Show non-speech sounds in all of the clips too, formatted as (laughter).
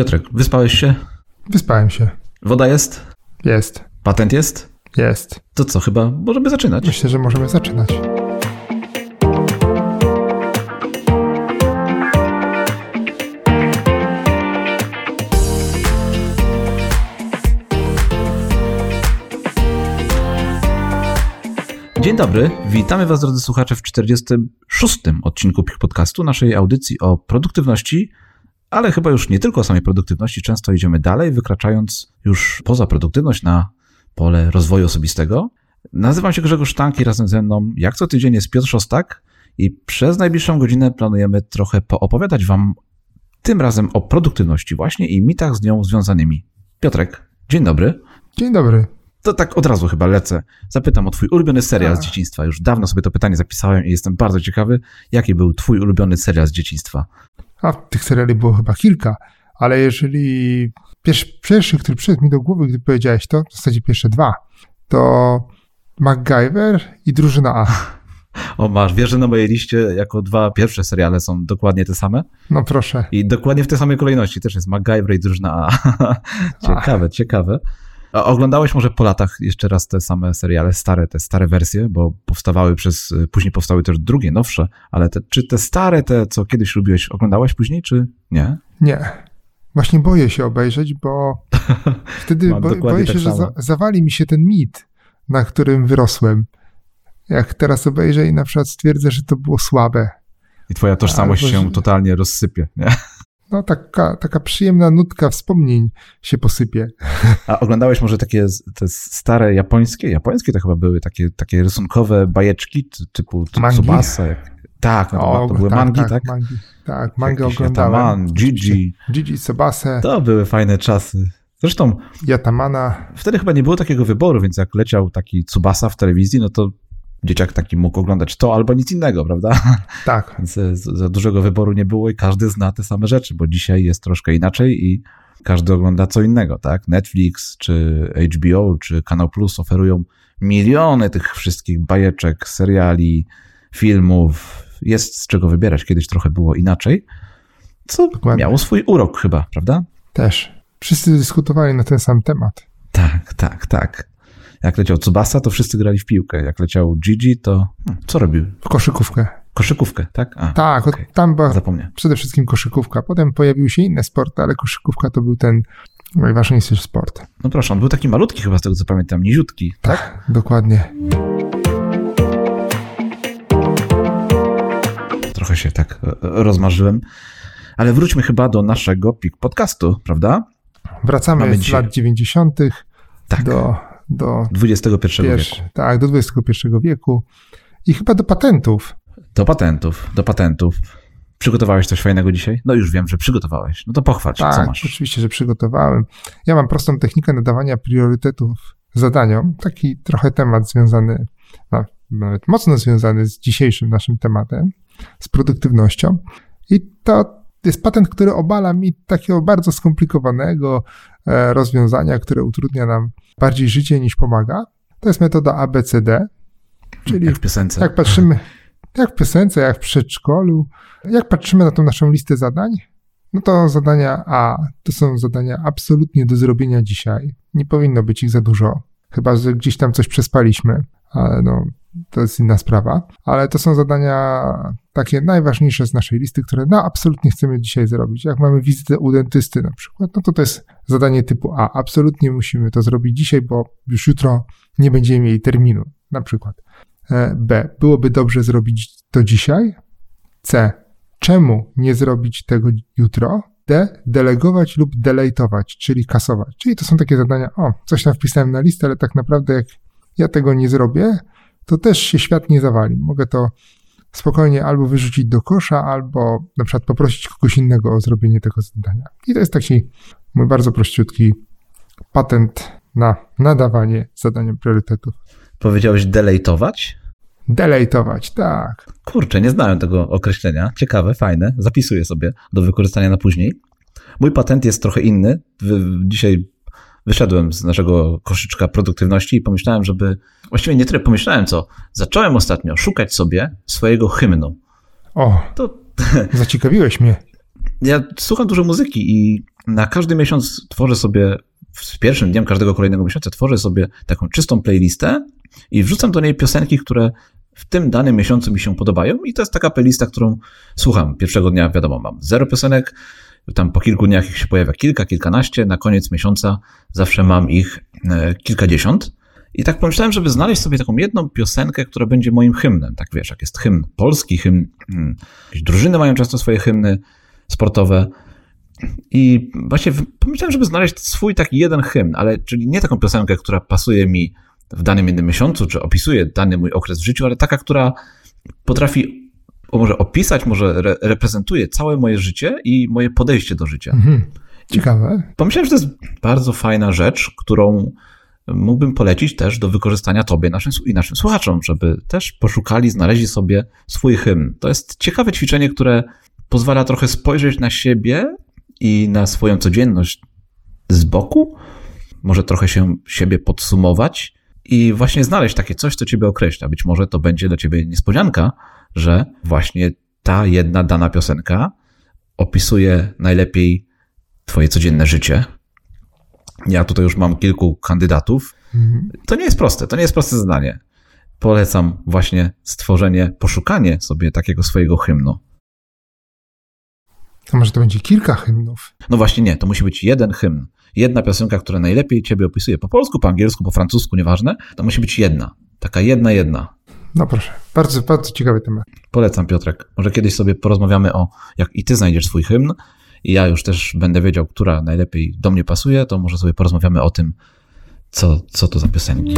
Piotrek, wyspałeś się? Wyspałem się. Woda jest? Jest. Patent jest? Jest. To co, chyba możemy zaczynać? Myślę, że możemy zaczynać. Dzień dobry, witamy Was drodzy słuchacze w 46. odcinku PIK Podcastu, naszej audycji o produktywności, ale chyba już nie tylko o samej produktywności, często idziemy dalej, wykraczając już poza produktywność na pole rozwoju osobistego. Nazywam się Grzegorz Sztank i razem ze mną, jak co tydzień, jest Piotr Szostak i przez najbliższą godzinę planujemy trochę poopowiadać Wam tym razem o produktywności właśnie i mitach z nią związanymi. Piotrek, dzień dobry. Dzień dobry. To tak od razu chyba lecę. Zapytam o twój ulubiony serial z A. dzieciństwa. Już dawno sobie to pytanie zapisałem i jestem bardzo ciekawy, jaki był twój ulubiony serial z dzieciństwa. A tych seriali było chyba kilka, ale jeżeli pierwszy, pierwszy który przyszedł mi do głowy, gdy powiedziałeś to, w zasadzie pierwsze dwa, to MacGyver i Drużyna A. O masz, wiesz, że na mojej liście jako dwa pierwsze seriale są dokładnie te same? No proszę. I dokładnie w tej samej kolejności też jest MacGyver i Drużyna A. (laughs) ciekawe, ciekawe. A oglądałeś może po latach jeszcze raz te same seriale, stare, te stare wersje, bo powstawały przez, później powstały też drugie, nowsze, ale te, czy te stare, te co kiedyś lubiłeś, oglądałeś później, czy nie? Nie. Właśnie boję się obejrzeć, bo (laughs) wtedy bo, boję się, tak że za, zawali mi się ten mit, na którym wyrosłem. Jak teraz obejrzę i na przykład stwierdzę, że to było słabe. I twoja tożsamość Albo, się totalnie rozsypie, nie? No taka, taka przyjemna nutka wspomnień się posypie. A oglądałeś może takie te stare japońskie, japońskie to chyba były takie, takie rysunkowe bajeczki ty- typu? Tsubasa. Tak, no to, to były mangi, tak? Mangi, tak, mangę Jakiś oglądałem. Yataman, Gigi. Gigi Sobase, To były fajne czasy. Zresztą Yatamana. wtedy chyba nie było takiego wyboru, więc jak leciał taki Tsubasa w telewizji, no to dzieciak taki mógł oglądać to albo nic innego, prawda? (laughs) Tak, Więc e, za dużego wyboru nie było i każdy zna te same rzeczy, bo dzisiaj jest troszkę inaczej i każdy ogląda co innego, tak? Netflix, czy HBO, czy Kanał Plus oferują miliony tych wszystkich bajeczek, seriali, filmów. Jest z czego wybierać. Kiedyś trochę było inaczej, co Dokładnie. miało swój urok chyba, prawda? też. Wszyscy dyskutowali na ten sam temat. Tak, tak, tak. Jak leciał Tsubasa, to wszyscy grali w piłkę. Jak leciał Gigi, to hmm, co robił? W koszykówkę. Koszykówkę, tak? A, Tak, od, tam była Zapomniałem. przede wszystkim koszykówka. Potem pojawiły się inne sporty, ale koszykówka to był ten najważniejszy sport. No proszę, on był taki malutki chyba z tego co pamiętam, niziutki, Tak, dokładnie. Trochę się tak e, rozmarzyłem. Ale wróćmy chyba do naszego PIK podcastu, prawda? Wracamy Mamy z dzisiaj- lat 90. Tak, do, do, XXI wieku. tak, do XXI wieku i chyba do patentów. Do patentów, do patentów. Przygotowałeś coś fajnego dzisiaj? No już wiem, że przygotowałeś. No to pochwal się, co Tak, masz? oczywiście, że przygotowałem. Ja mam prostą technikę nadawania priorytetów zadaniom. Taki trochę temat związany, no, nawet mocno związany z dzisiejszym naszym tematem, z produktywnością. I to jest patent, który obala mi takiego bardzo skomplikowanego e, rozwiązania, które utrudnia nam bardziej życie niż pomaga. To jest metoda ABCD, czyli Jak w piosence. jak patrzymy, jak w piosence, jak w przedszkolu, jak patrzymy na tą naszą listę zadań, no to zadania A to są zadania absolutnie do zrobienia dzisiaj. Nie powinno być ich za dużo, chyba że gdzieś tam coś przespaliśmy, ale no to jest inna sprawa. Ale to są zadania takie najważniejsze z naszej listy, które no absolutnie chcemy dzisiaj zrobić. Jak mamy wizytę u dentysty na przykład, no to to jest zadanie typu A. Absolutnie musimy to zrobić dzisiaj, bo już jutro nie będziemy mieli terminu, na przykład. E, B. Byłoby dobrze zrobić to dzisiaj. C. Czemu nie zrobić tego jutro? D. Delegować lub delejtować, czyli kasować. Czyli to są takie zadania, o, coś tam wpisałem na listę, ale tak naprawdę jak ja tego nie zrobię, to też się świat nie zawali. Mogę to spokojnie albo wyrzucić do kosza, albo na przykład poprosić kogoś innego o zrobienie tego zadania. I to jest taki mój bardzo prościutki patent na nadawanie zadaniom priorytetów. Powiedziałeś delejtować? Delejtować, tak. Kurczę, nie znałem tego określenia. Ciekawe, fajne. Zapisuję sobie do wykorzystania na później. Mój patent jest trochę inny. Dzisiaj wyszedłem z naszego koszyczka produktywności i pomyślałem, żeby. Właściwie nie tyle pomyślałem, co zacząłem ostatnio szukać sobie swojego hymnu. O, To (laughs) zaciekawiłeś mnie. ja słucham dużo muzyki i na każdy miesiąc tworzę sobie, z pierwszym dniem każdego kolejnego miesiąca tworzę sobie taką czystą playlistę i wrzucam do niej piosenki, które w tym danym miesiącu mi się podobają i to jest taka playlista, którą słucham. Pierwszego dnia, wiadomo, mam zero piosenek, tam po kilku dniach ich się pojawia kilka, kilkanaście, na koniec miesiąca zawsze mam ich e, kilkadziesiąt. I tak pomyślałem, żeby znaleźć sobie taką jedną piosenkę, która będzie moim hymnem. Tak wiesz, jak jest hymn polski, hymn, hmm, jakieś drużyny mają często swoje hymny sportowe. I właśnie pomyślałem, żeby znaleźć swój taki jeden hymn, ale czyli nie taką piosenkę, która pasuje mi w danym jednym miesiącu, czy opisuje dany mój okres w życiu, ale taka, która potrafi może opisać, może re reprezentuje całe moje życie i moje podejście do życia. Mhm. Ciekawe. Pomyślałem, że to jest bardzo fajna rzecz, którą mógłbym polecić też do wykorzystania tobie naszym, i naszym słuchaczom, żeby też poszukali, znaleźli sobie swój hymn. To jest ciekawe ćwiczenie, które pozwala trochę spojrzeć na siebie i na swoją codzienność z boku, może trochę się siebie podsumować i właśnie znaleźć takie coś, co ciebie określa. Być może to będzie dla ciebie niespodzianka, że właśnie ta jedna dana piosenka opisuje najlepiej twoje codzienne życie. Ja tutaj już mam kilku kandydatów. Mhm. To nie jest proste, to nie jest proste zadanie. Polecam właśnie stworzenie, poszukanie sobie takiego swojego hymnu. To może to będzie kilka hymnów? No właśnie nie, to musi być jeden hymn. Jedna piosenka, która najlepiej ciebie opisuje po polsku, po angielsku, po francusku, nieważne. To musi być jedna. Taka jedna, jedna. No proszę, bardzo, bardzo ciekawy temat. Polecam, Piotrek. Może kiedyś sobie porozmawiamy o, jak i ty znajdziesz swój hymn i ja już też będę wiedział, która najlepiej do mnie pasuje, to może sobie porozmawiamy o tym, co, co to za piosenki.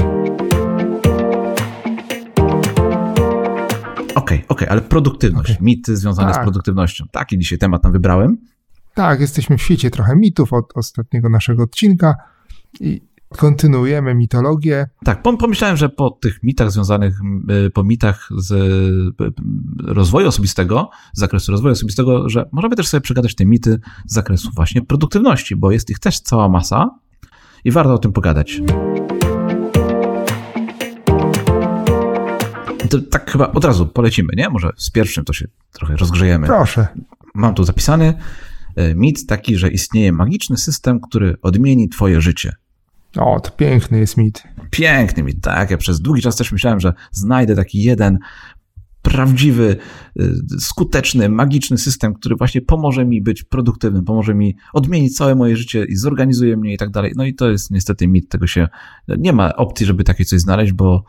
Okej, okay, okay, ale produktywność, okay. mity związane tak. z produktywnością. Taki dzisiaj temat tam wybrałem. Tak, jesteśmy w świecie trochę mitów od ostatniego naszego odcinka i kontynuujemy mitologię. Tak, pomyślałem, że po tych mitach związanych, y, po mitach z y, rozwoju osobistego, z zakresu rozwoju osobistego, że możemy też sobie przegadać te mity z zakresu właśnie produktywności, bo jest ich też cała masa i warto o tym pogadać. To tak chyba od razu polecimy, nie? Może z pierwszym to się trochę rozgrzejemy. Proszę. Mam tu zapisany y, mit taki, że istnieje magiczny system, który odmieni twoje życie. O, to piękny jest mit. Piękny mit, tak. Ja przez długi czas też myślałem, że znajdę taki jeden prawdziwy, y, skuteczny, magiczny system, który właśnie pomoże mi być produktywnym, pomoże mi odmienić całe moje życie i zorganizuje mnie i tak dalej. No i to jest niestety mit, tego się nie ma opcji, żeby takie coś znaleźć, bo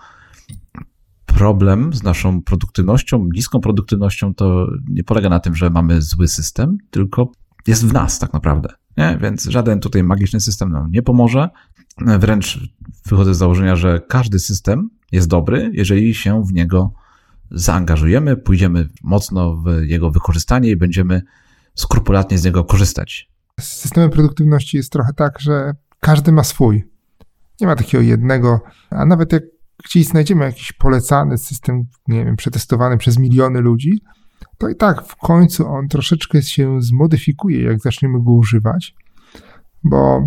problem z naszą produktywnością, niską produktywnością to nie polega na tym, że mamy zły system, tylko jest w nas tak naprawdę. Nie? Więc żaden tutaj magiczny system nam nie pomoże. Wręcz wychodzę z założenia, że każdy system jest dobry, jeżeli się w niego zaangażujemy, pójdziemy mocno w jego wykorzystanie i będziemy skrupulatnie z niego korzystać. Z systemem produktywności jest trochę tak, że każdy ma swój. Nie ma takiego jednego, a nawet jak gdzieś znajdziemy jakiś polecany system, nie wiem, przetestowany przez miliony ludzi, to i tak w końcu on troszeczkę się zmodyfikuje, jak zaczniemy go używać, bo,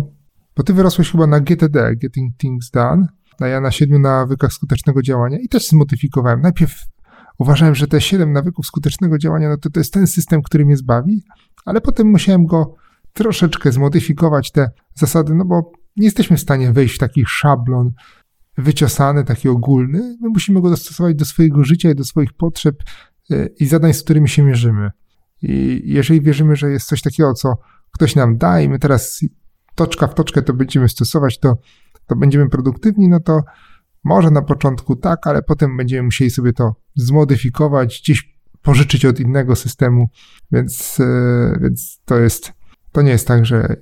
bo ty wyrosłeś chyba na GTD, Getting Things Done, a ja na siedmiu nawykach skutecznego działania i też zmodyfikowałem. Najpierw uważałem, że te siedem nawyków skutecznego działania, no to to jest ten system, który mnie zbawi, ale potem musiałem go troszeczkę zmodyfikować, te zasady, no bo nie jesteśmy w stanie wejść w taki szablon wyciosany, taki ogólny. My musimy go dostosować do swojego życia i do swoich potrzeb, i zadań, z którymi się mierzymy. I jeżeli wierzymy, że jest coś takiego, co ktoś nam da i my teraz toczka w toczkę to będziemy stosować, to, to będziemy produktywni, no to może na początku tak, ale potem będziemy musieli sobie to zmodyfikować, gdzieś pożyczyć od innego systemu, więc, e, więc to jest, to nie jest tak, że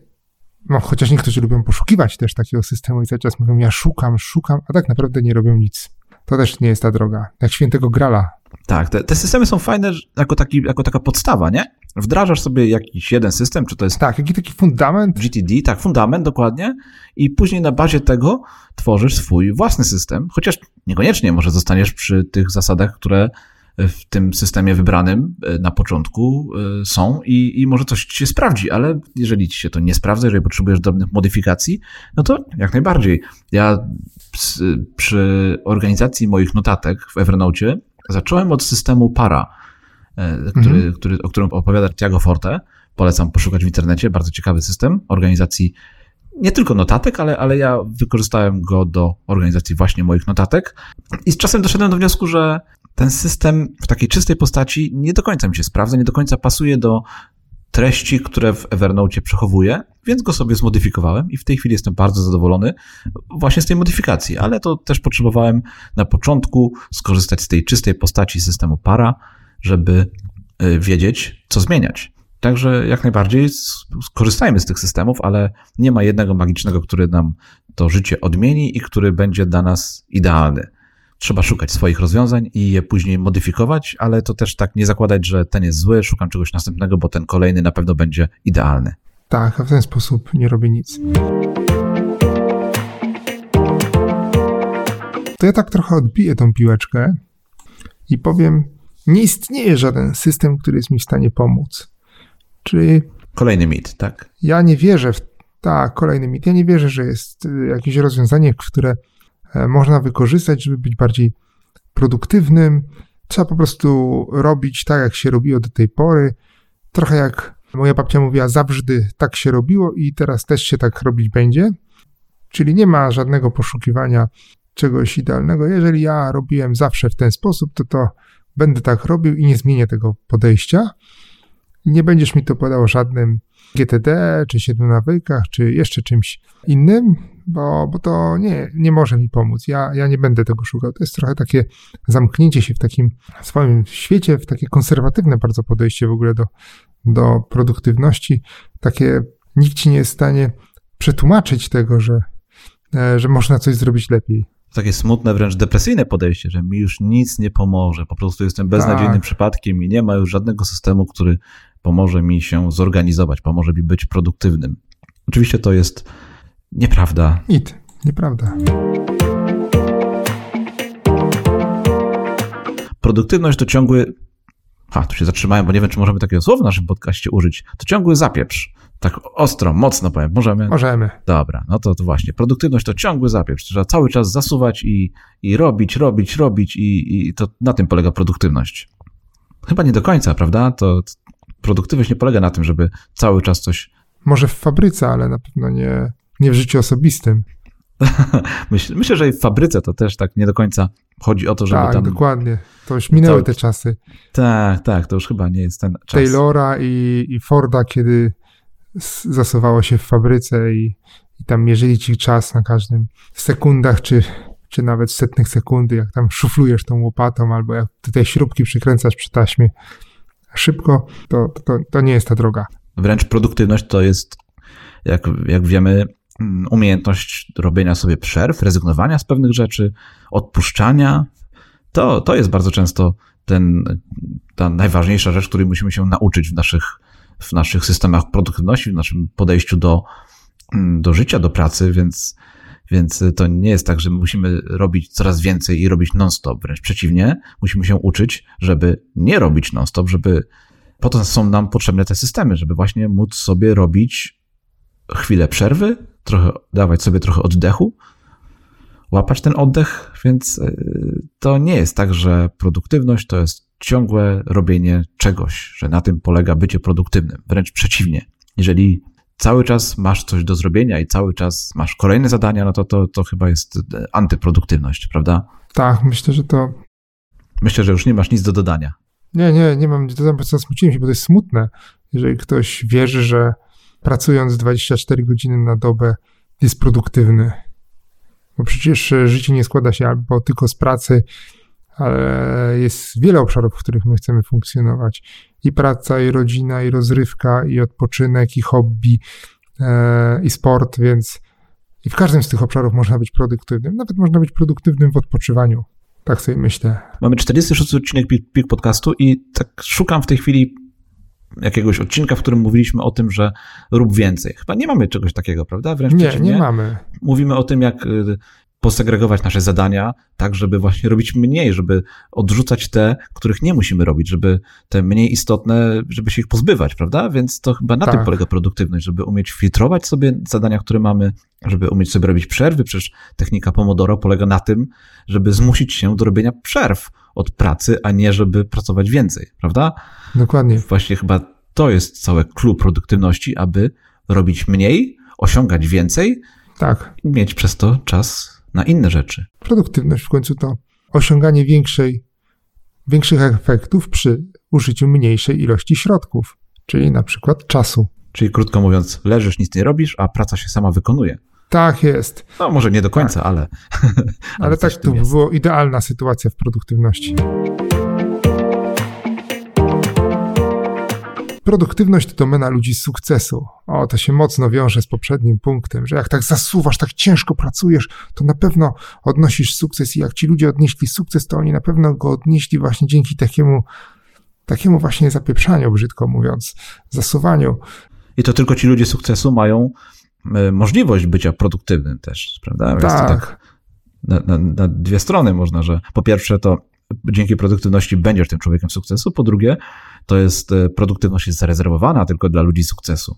no, chociaż niektórzy lubią poszukiwać też takiego systemu i cały czas mówią, ja szukam, szukam, a tak naprawdę nie robią nic. To też nie jest ta droga. Jak świętego grala tak, te, te, systemy są fajne jako, taki, jako taka podstawa, nie? Wdrażasz sobie jakiś jeden system, czy to jest. Tak, jakiś taki fundament. GTD, tak, fundament dokładnie. I później na bazie tego tworzysz swój własny system, chociaż niekoniecznie może zostaniesz przy tych zasadach, które w tym systemie wybranym e, na początku e, są i, i może coś ci się sprawdzi, ale jeżeli ci się to nie sprawdza, jeżeli potrzebujesz drobnych modyfikacji, no to jak najbardziej. Ja przy organizacji moich notatek w Evernote Zacząłem od systemu para, e, który, mhm. który, o którym opowiada Tiago Forte. polecam poszukać w internecie. Bardzo ciekawy system organizacji nie tylko notatek, ale, ale ja wykorzystałem go do organizacji właśnie moich notatek. I z czasem doszedłem do wniosku, że ten system w takiej czystej postaci nie do końca mi się sprawdza, nie do końca pasuje do treści, które w Evernote przechowuję, więc go sobie zmodyfikowałem i w tej chwili jestem bardzo zadowolony właśnie z tej modyfikacji, ale to też potrzebowałem na początku skorzystać z tej czystej postaci systemu para, żeby y, wiedzieć, co zmieniać. Także jak najbardziej skorzystajmy z tych systemów, ale nie ma jednego magicznego, który nam to życie odmieni i który będzie dla nas idealny. Trzeba szukać swoich rozwiązań i je później modyfikować, ale to też tak nie zakładać, że ten jest zły, szukam czegoś następnego, bo ten kolejny na pewno będzie idealny. Tak, a w ten sposób nie robię nic. To ja tak trochę odbiję tą piłeczkę i powiem, nie istnieje żaden system, który jest mi w stanie pomóc. Czyli. Kolejny mit, tak? Ja nie wierzę w. Tak, kolejny mit. Ja nie wierzę, że jest y, jakieś rozwiązanie, które można wykorzystać, żeby być bardziej produktywnym. Trzeba po prostu robić tak, jak się robiło do tej pory. Trochę jak moja babcia mówiła, zawsze tak się robiło i teraz też się tak robić będzie. Czyli nie ma żadnego poszukiwania czegoś idealnego. Jeżeli ja robiłem zawsze w ten sposób, to to będę tak robił i nie zmienię tego podejścia. Nie będziesz mi to podał żadnym GTD, czy siedmiu nawykach, czy jeszcze czymś innym, bo, bo to nie, nie może mi pomóc. Ja, ja nie będę tego szukał. To jest trochę takie zamknięcie się w takim swoim świecie, w takie konserwatywne bardzo podejście w ogóle do, do produktywności. Takie nikt ci nie jest w stanie przetłumaczyć tego, że, e, że można coś zrobić lepiej takie smutne, wręcz depresyjne podejście, że mi już nic nie pomoże. Po prostu jestem beznadziejnym tak. przypadkiem i nie ma już żadnego systemu, który pomoże mi się zorganizować, pomoże mi być produktywnym. Oczywiście to jest nieprawda. It, nieprawda. Produktywność to ciągły. Ha, tu się zatrzymałem, bo nie wiem, czy możemy takiego słowa w naszym podcaście użyć. To ciągły zapieprz. Tak ostro, mocno powiem. Możemy? Możemy. Dobra, no to, to właśnie. Produktywność to ciągły zapieprz. Trzeba cały czas zasuwać i, i robić, robić, robić i, i to na tym polega produktywność. Chyba nie do końca, prawda? To, produktywność nie polega na tym, żeby cały czas coś. Może w fabryce, ale na pewno nie, nie w życiu osobistym. (laughs) myślę, myślę, że i w fabryce to też tak nie do końca chodzi o to, żeby tak, tam... Tak, dokładnie. To już minęły cały... te czasy. Tak, tak, to już chyba nie jest ten czas. Taylora i, i Forda, kiedy zasuwało się w fabryce i, i tam mierzyli ci czas na każdym sekundach, czy, czy nawet setnych sekundy, jak tam szuflujesz tą łopatą, albo jak tutaj śrubki przykręcasz przy taśmie szybko, to, to, to nie jest ta droga. Wręcz produktywność to jest, jak, jak wiemy, umiejętność robienia sobie przerw, rezygnowania z pewnych rzeczy, odpuszczania. To, to jest bardzo często ten, ta najważniejsza rzecz, której musimy się nauczyć w naszych, w naszych systemach produktywności, w naszym podejściu do, mm, do życia, do pracy, więc więc to nie jest tak, że musimy robić coraz więcej i robić non-stop. Wręcz przeciwnie, musimy się uczyć, żeby nie robić non-stop, żeby po to są nam potrzebne te systemy, żeby właśnie móc sobie robić chwilę przerwy, trochę dawać sobie trochę oddechu, łapać ten oddech, więc y, to nie jest tak, że produktywność to jest ciągłe robienie czegoś, że na tym polega bycie produktywnym. Wręcz przeciwnie. Jeżeli cały czas masz coś do zrobienia i cały czas masz kolejne zadania, no to to, to chyba jest e, antyproduktywność, prawda? Tak, myślę, że to. Myślę, że już nie masz nic do dodania. Nie, nie, nie mam nic do dodania, zasmuciłem się, bo to jest smutne, jeżeli ktoś wierzy, że pracując 24 godziny na dobę jest produktywny. Bo przecież e, życie nie składa się albo tylko z pracy, ale jest wiele obszarów, w których my chcemy funkcjonować. I praca, i rodzina, i rozrywka, i odpoczynek, i hobby, e, i sport, więc i w każdym z tych obszarów można być produktywnym. Nawet można być produktywnym w odpoczywaniu. Tak sobie myślę. Mamy 46 odcinek Pik Podcastu i tak szukam w tej chwili jakiegoś odcinka, w którym mówiliśmy o tym, że rób więcej. Chyba nie mamy czegoś takiego, prawda? Wręcz nie, nie mamy. Mówimy o tym, jak y, posegregować nasze zadania, tak, żeby właśnie robić mniej, żeby odrzucać te, których nie musimy robić, żeby te mniej istotne, żeby się ich pozbywać, prawda? Więc to chyba na tak. tym polega produktywność, żeby umieć filtrować sobie zadania, które mamy, żeby umieć sobie robić przerwy. Przecież technika Pomodoro polega na tym, żeby zmusić się do robienia przerw od pracy, a nie żeby pracować więcej, prawda? Dokładnie. Właśnie chyba to jest całe clue produktywności, aby robić mniej, osiągać więcej, Tak. i mieć przez to czas na inne rzeczy. Produktywność w końcu to osiąganie większej, większych efektów przy użyciu mniejszej ilości środków, czyli na przykład czasu. Czyli krótko mówiąc, leżysz, nic nie robisz, a praca się sama wykonuje. Tak jest, No może nie do końca, (laughs) ale. ale coś tak to jest. było idealna sytuacja w produktywności. Produktywność to domena ludzi sukcesu. O, to się mocno wiąże z poprzednim punktem, że jak tak zasuwasz, tak ciężko pracujesz, to na pewno odnosisz sukces i jak ci ludzie odnieśli sukces, to oni na pewno go odnieśli właśnie dzięki takiemu, takiemu właśnie zapieprzaniu, brzydko mówiąc, zasuwaniu. I to tylko ci ludzie sukcesu mają możliwość bycia produktywnym też, prawda? To Tak, na, na, na dwie strony można, że po pierwsze to dzięki produktywności będziesz tym człowiekiem sukcesu, po drugie to jest e, produktywność jest zarezerwowana tylko dla ludzi sukcesu.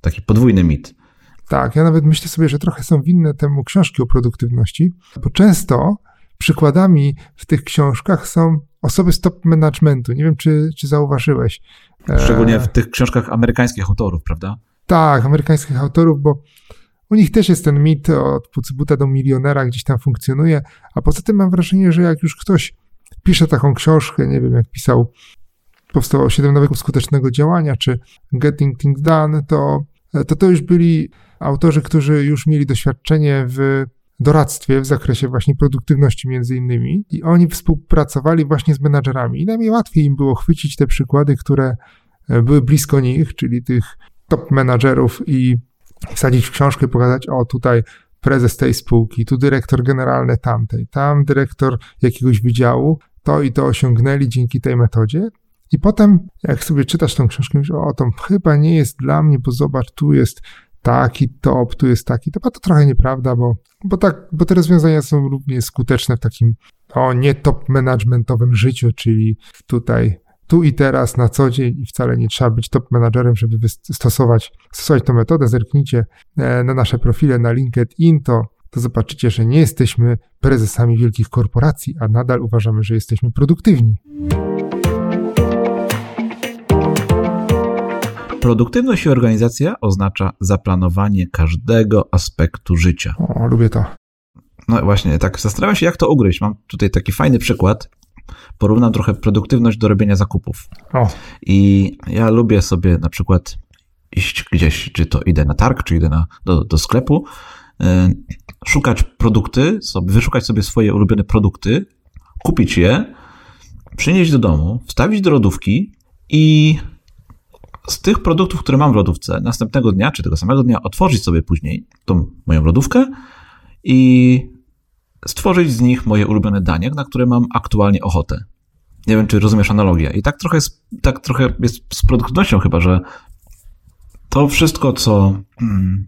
Taki podwójny mit. Tak, ja nawet myślę sobie, że trochę są winne temu książki o produktywności, bo często przykładami w tych książkach są osoby z top managementu. Nie wiem, czy, czy zauważyłeś. E, Szczególnie w tych książkach amerykańskich autorów, prawda? Tak, amerykańskich autorów, bo u nich też jest ten mit od pucybuta do milionera gdzieś tam funkcjonuje, a poza tym mam wrażenie, że jak już ktoś pisze taką książkę, nie wiem, jak pisał powstało 7 nawyków skutecznego działania, czy Getting Things Done, to, to to już byli autorzy, którzy już mieli doświadczenie w doradztwie w zakresie właśnie produktywności między innymi. I oni współpracowali właśnie z menadżerami. I najmniej łatwiej im było chwycić te przykłady, które były blisko nich, czyli tych top menadżerów i wsadzić w książkę pokazać, o tutaj prezes tej spółki, tu dyrektor generalny tamtej, tam dyrektor jakiegoś wydziału, to i to osiągnęli dzięki tej metodzie. I potem, jak sobie czytasz tą książkę, myślisz, o, to chyba nie jest dla mnie, bo zobacz, tu jest taki top, tu jest taki top, a to trochę nieprawda, bo, bo, tak, bo te rozwiązania są równie skuteczne w takim, o, nie top managementowym życiu, czyli tutaj, tu i teraz, na co dzień i wcale nie trzeba być top menadżerem, żeby stosować, stosować tę metodę. Zerknijcie e, na nasze profile na LinkedIn, to, to zobaczycie, że nie jesteśmy prezesami wielkich korporacji, a nadal uważamy, że jesteśmy produktywni. Produktywność i organizacja oznacza zaplanowanie każdego aspektu życia. O, lubię to. No właśnie, tak zastanawiam się, jak to ugryźć. Mam tutaj taki fajny przykład. Porównam trochę produktywność do robienia zakupów. O, I ja lubię sobie na przykład iść gdzieś, czy to idę na targ, czy idę na, do, do sklepu, y, szukać produkty, sobie, wyszukać sobie swoje ulubione produkty, kupić je, przynieść do domu, wstawić do lodówki i z tych produktów, które mam w lodówce, następnego dnia, czy tego samego dnia, otworzyć sobie później tą moją lodówkę i stworzyć z nich moje ulubione danie, na które mam aktualnie ochotę. Nie wiem, czy rozumiesz analogię. I tak trochę, jest, tak trochę jest z produktywnością chyba, że to wszystko, co mm,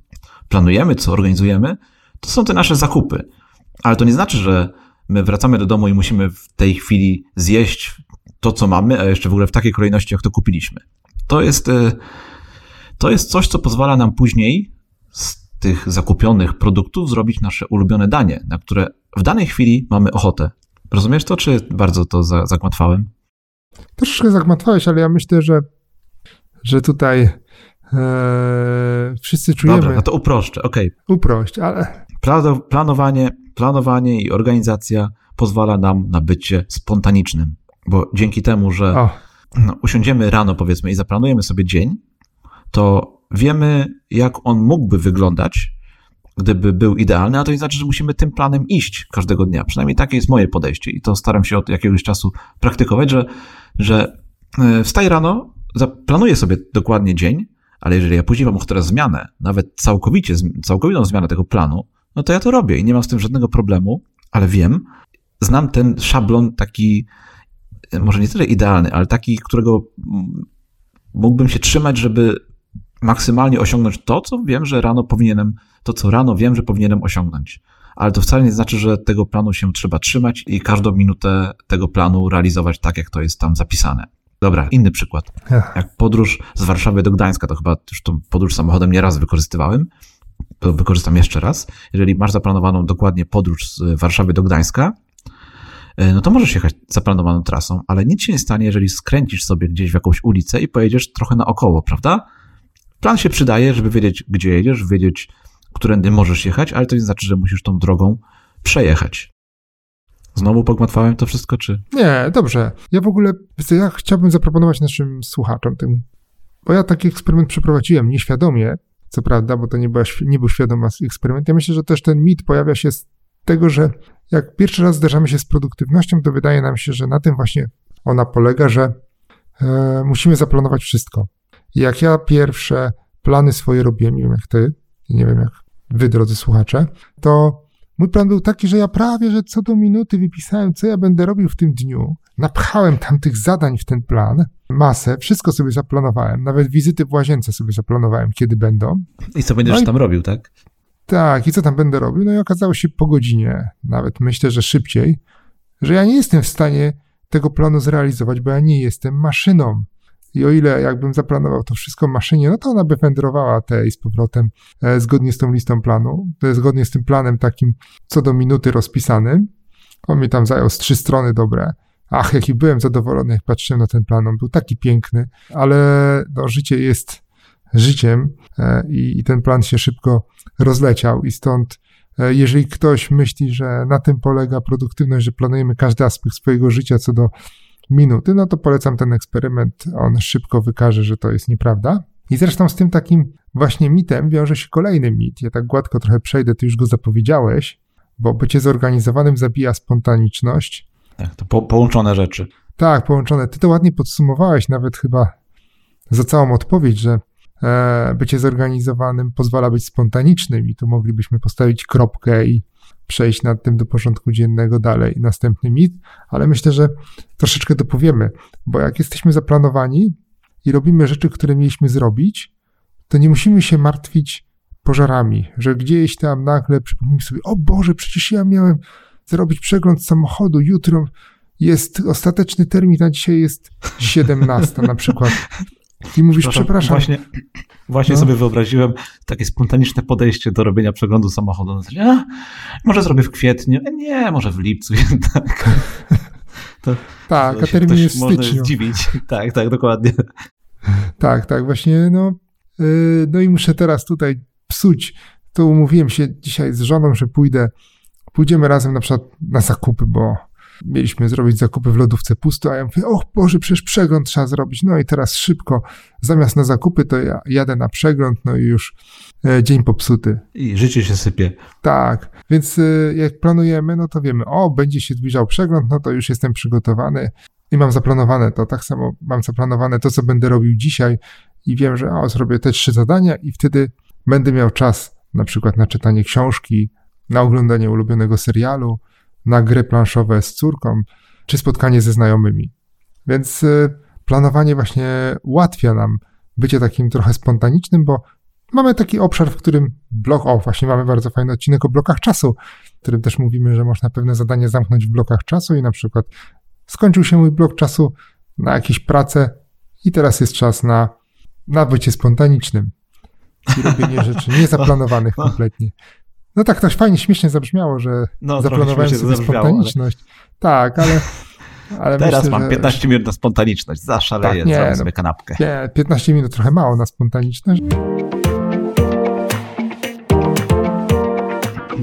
planujemy, co organizujemy, to są te nasze zakupy. Ale to nie znaczy, że my wracamy do domu i musimy w tej chwili zjeść to, co mamy, a jeszcze w ogóle w takiej kolejności, jak to kupiliśmy. To jest, e, to jest coś, co pozwala nam później z tych zakupionych produktów zrobić nasze ulubione danie, na które w danej chwili mamy ochotę. Rozumiesz to, czy bardzo to za- zagmatwałem? troszeczkę zagmatwałeś, ale ja myślę, że, że tutaj e, wszyscy czujemy Dobra, no to uproszczę. Okej, uprość, ale Plano- Planowanie, planowanie i organizacja pozwala nam na bycie spontanicznym, bo dzięki temu, że no, usiądziemy rano, powiedzmy, i zaplanujemy sobie dzień, to wiemy, jak on mógłby wyglądać, gdyby był idealny, a to nie znaczy, że musimy tym planem iść każdego dnia. Przynajmniej takie jest moje podejście i to staram się od jakiegoś czasu praktykować, że, że e, wstaję rano, zaplanuję sobie dokładnie dzień, ale jeżeli ja później mam na zmianę, nawet całkowicie, całkowitą zmianę tego planu, no to ja to robię i nie mam z tym żadnego problemu, ale wiem, znam ten szablon taki, e, może nie tyle idealny, ale taki, którego mógłbym się trzymać, żeby maksymalnie osiągnąć to, co wiem, że rano powinienem, to co rano wiem, że powinienem osiągnąć. Ale to wcale nie znaczy, że tego planu się trzeba trzymać i każdą minutę tego planu realizować tak, jak to jest tam zapisane. Dobra, inny przykład. Jak podróż z Warszawy do Gdańska, to chyba już tą podróż samochodem nieraz wykorzystywałem, to wykorzystam jeszcze raz. Jeżeli masz zaplanowaną dokładnie podróż z Warszawy do Gdańska, e, no to możesz jechać zaplanowaną trasą, ale nic się nie stanie, jeżeli skręcisz sobie gdzieś w jakąś ulicę i pojedziesz trochę naokoło, prawda? Plan się przydaje, żeby wiedzieć, gdzie jedziesz, wiedzieć, którędy możesz jechać, ale to nie znaczy, że musisz tą drogą przejechać. Znowu pogmatwałem to wszystko, czy? Nie, dobrze. Ja w ogóle, ja chciałbym zaproponować naszym słuchaczom tym, bo ja taki eksperyment przeprowadziłem nieświadomie, co prawda, bo to nie, była, nie był świadomy eksperyment. Ja myślę, że też ten mit pojawia się z tego, że jak pierwszy raz zderzamy się z produktywnością, to wydaje nam się, że na tym właśnie ona polega, że e, musimy zaplanować wszystko. I jak ja pierwsze plany swoje robiłem, nie wiem jak ty, nie wiem jak wy, drodzy słuchacze, to mój plan był taki, że ja prawie, że co do minuty wypisałem, co ja będę robił w tym dniu. Napchałem tam tych zadań w ten plan, masę, wszystko sobie zaplanowałem, nawet wizyty w łazience sobie zaplanowałem, kiedy będą. I co będziesz no tam robił, tak? Tak, i co tam będę robił? No i okazało się po godzinie, nawet myślę, że szybciej, że ja nie jestem w stanie tego planu zrealizować, bo ja nie jestem maszyną. I o ile jakbym zaplanował to wszystko maszynie, no to ona by wędrowała tej z powrotem e, zgodnie z tą listą planu, jest zgodnie z tym planem takim co do minuty rozpisanym. On mi tam zajął z trzy strony dobre. Ach, jaki byłem zadowolony, jak patrzyłem na ten plan. On był taki piękny, ale no, życie jest życiem e, i, i ten plan się szybko rozleciał i stąd e, jeżeli ktoś myśli, że na tym polega produktywność, że planujemy każdy aspekt swojego życia co do minuty, no to polecam ten eksperyment. On szybko wykaże, że to jest nieprawda. I zresztą z tym takim właśnie mitem wiąże się kolejny mit. Ja tak gładko trochę przejdę, ty już go zapowiedziałeś, bo bycie zorganizowanym zabija spontaniczność. Tak, to po połączone rzeczy. Tak, połączone. Ty to ładnie podsumowałeś, nawet chyba za całą odpowiedź, że e, bycie zorganizowanym pozwala być spontanicznym i tu moglibyśmy postawić kropkę i przejść nad tym do porządku dziennego dalej. Następny mit, ale myślę, że troszeczkę dopowiemy, bo jak jesteśmy zaplanowani i robimy rzeczy, które mieliśmy zrobić, to nie musimy się martwić pożarami, że gdzieś tam nagle przypomnimy sobie, o Boże, przecież ja miałem zrobić przegląd samochodu, jutro jest ostateczny termin, a dzisiaj jest 17 na przykład. I mówisz, przepraszam. Właśnie, właśnie no. sobie wyobraziłem takie spontaniczne podejście do robienia przeglądu samochodu. A, może zrobię w kwietniu, e, nie, może w lipcu jednak. (laughs) To, tak, a termin jest w styczniu. zdziwić. (laughs) Tak, tak, dokładnie. Tak, tak, właśnie, no, yy, no i muszę teraz tutaj psuć. To umówiłem się dzisiaj z żoną, że pójdę, pójdziemy razem na przykład na zakupy, bo Mieliśmy zrobić zakupy w lodówce pusto, a ja mówię, o Boże, przecież przegląd trzeba zrobić. No i teraz szybko, zamiast na zakupy, to ja jadę na przegląd, no i już e, dzień popsuty. I życie się sypie. Tak, więc e, jak planujemy, no to wiemy, o, będzie się zbliżał przegląd, no to już jestem przygotowany i mam zaplanowane to. Tak samo mam zaplanowane to, co będę robił dzisiaj i wiem, że o, zrobię te trzy zadania i wtedy będę miał czas na przykład na czytanie książki, na oglądanie ulubionego serialu, na gry planszowe z córką, czy spotkanie ze znajomymi. Więc y, planowanie właśnie ułatwia nam bycie takim trochę spontanicznym, bo mamy taki obszar, w którym blok, o właśnie mamy bardzo fajny odcinek o blokach czasu, w którym też mówimy, że można pewne zadanie zamknąć w blokach czasu i na przykład skończył się mój blok czasu na jakieś pracę i teraz jest czas na, na bycie spontanicznym i robienie rzeczy (laughs) niezaplanowanych no. kompletnie. No tak, to fajnie, śmiesznie zabrzmiało, że no, zaplanowałem sobie spontaniczność. Ale... Tak, ale... ale Teraz myślę, mam że... 15 minut na spontaniczność, zaszaleję, tak, nie, zrobię no, sobie kanapkę. Nie, 15 minut trochę mało na spontaniczność.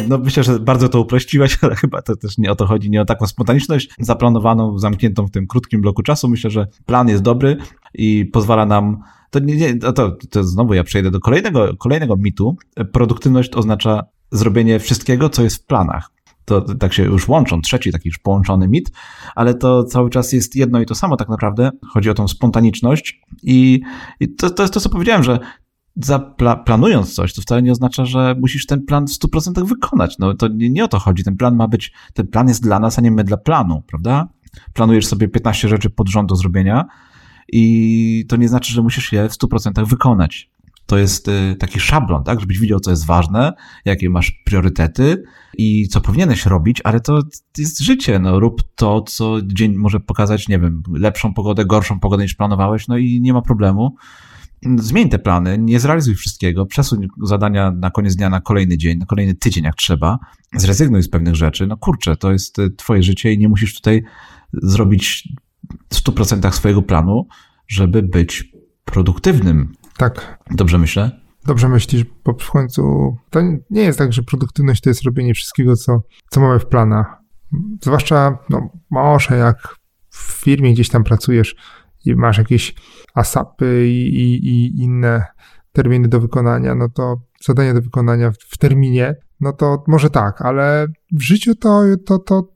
No myślę, że bardzo to uprościłeś, (laughs) ale chyba to też nie o to chodzi, nie o taką spontaniczność zaplanowaną, zamkniętą w tym krótkim bloku czasu. Myślę, że plan jest dobry i pozwala nam to nie, nie to, to znowu ja przejdę do kolejnego, kolejnego mitu. Produktywność oznacza zrobienie wszystkiego, co jest w planach. To tak się już łączą, trzeci taki już połączony mit, ale to cały czas jest jedno i to samo tak naprawdę. Chodzi o tą spontaniczność i, i to, to jest to, co powiedziałem, że planując coś, to wcale nie oznacza, że musisz ten plan w 100% wykonać. No to nie, nie o to chodzi. Ten plan ma być, ten plan jest dla nas, a nie my dla planu, prawda? Planujesz sobie 15 rzeczy pod rząd do zrobienia i to nie znaczy, że musisz je w 100% wykonać to jest y, taki szablon, tak, żebyś widział, co jest ważne, jakie masz priorytety i co powinieneś robić, ale to jest życie, no rób to, co dzień może pokazać, nie wiem, lepszą pogodę, gorszą pogodę niż planowałeś, no i nie ma problemu. zmień te plany, nie zrealizuj wszystkiego, przesuń zadania na koniec dnia na kolejny dzień, na kolejny tydzień, jak trzeba, zrezygnuj z pewnych rzeczy. No kurczę, to jest y, twoje życie i nie musisz tutaj zrobić w 100% swojego planu, żeby być produktywnym. Tak. Dobrze myślę? Dobrze myślisz, bo w końcu to nie jest tak, że produktywność to jest robienie wszystkiego, co, co mamy w planach. Zwłaszcza, no, może jak w firmie gdzieś tam pracujesz i masz jakieś ASAPy i, i, i inne terminy do wykonania, no to zadania do wykonania w, w terminie, no to może tak, ale w życiu to, to, to,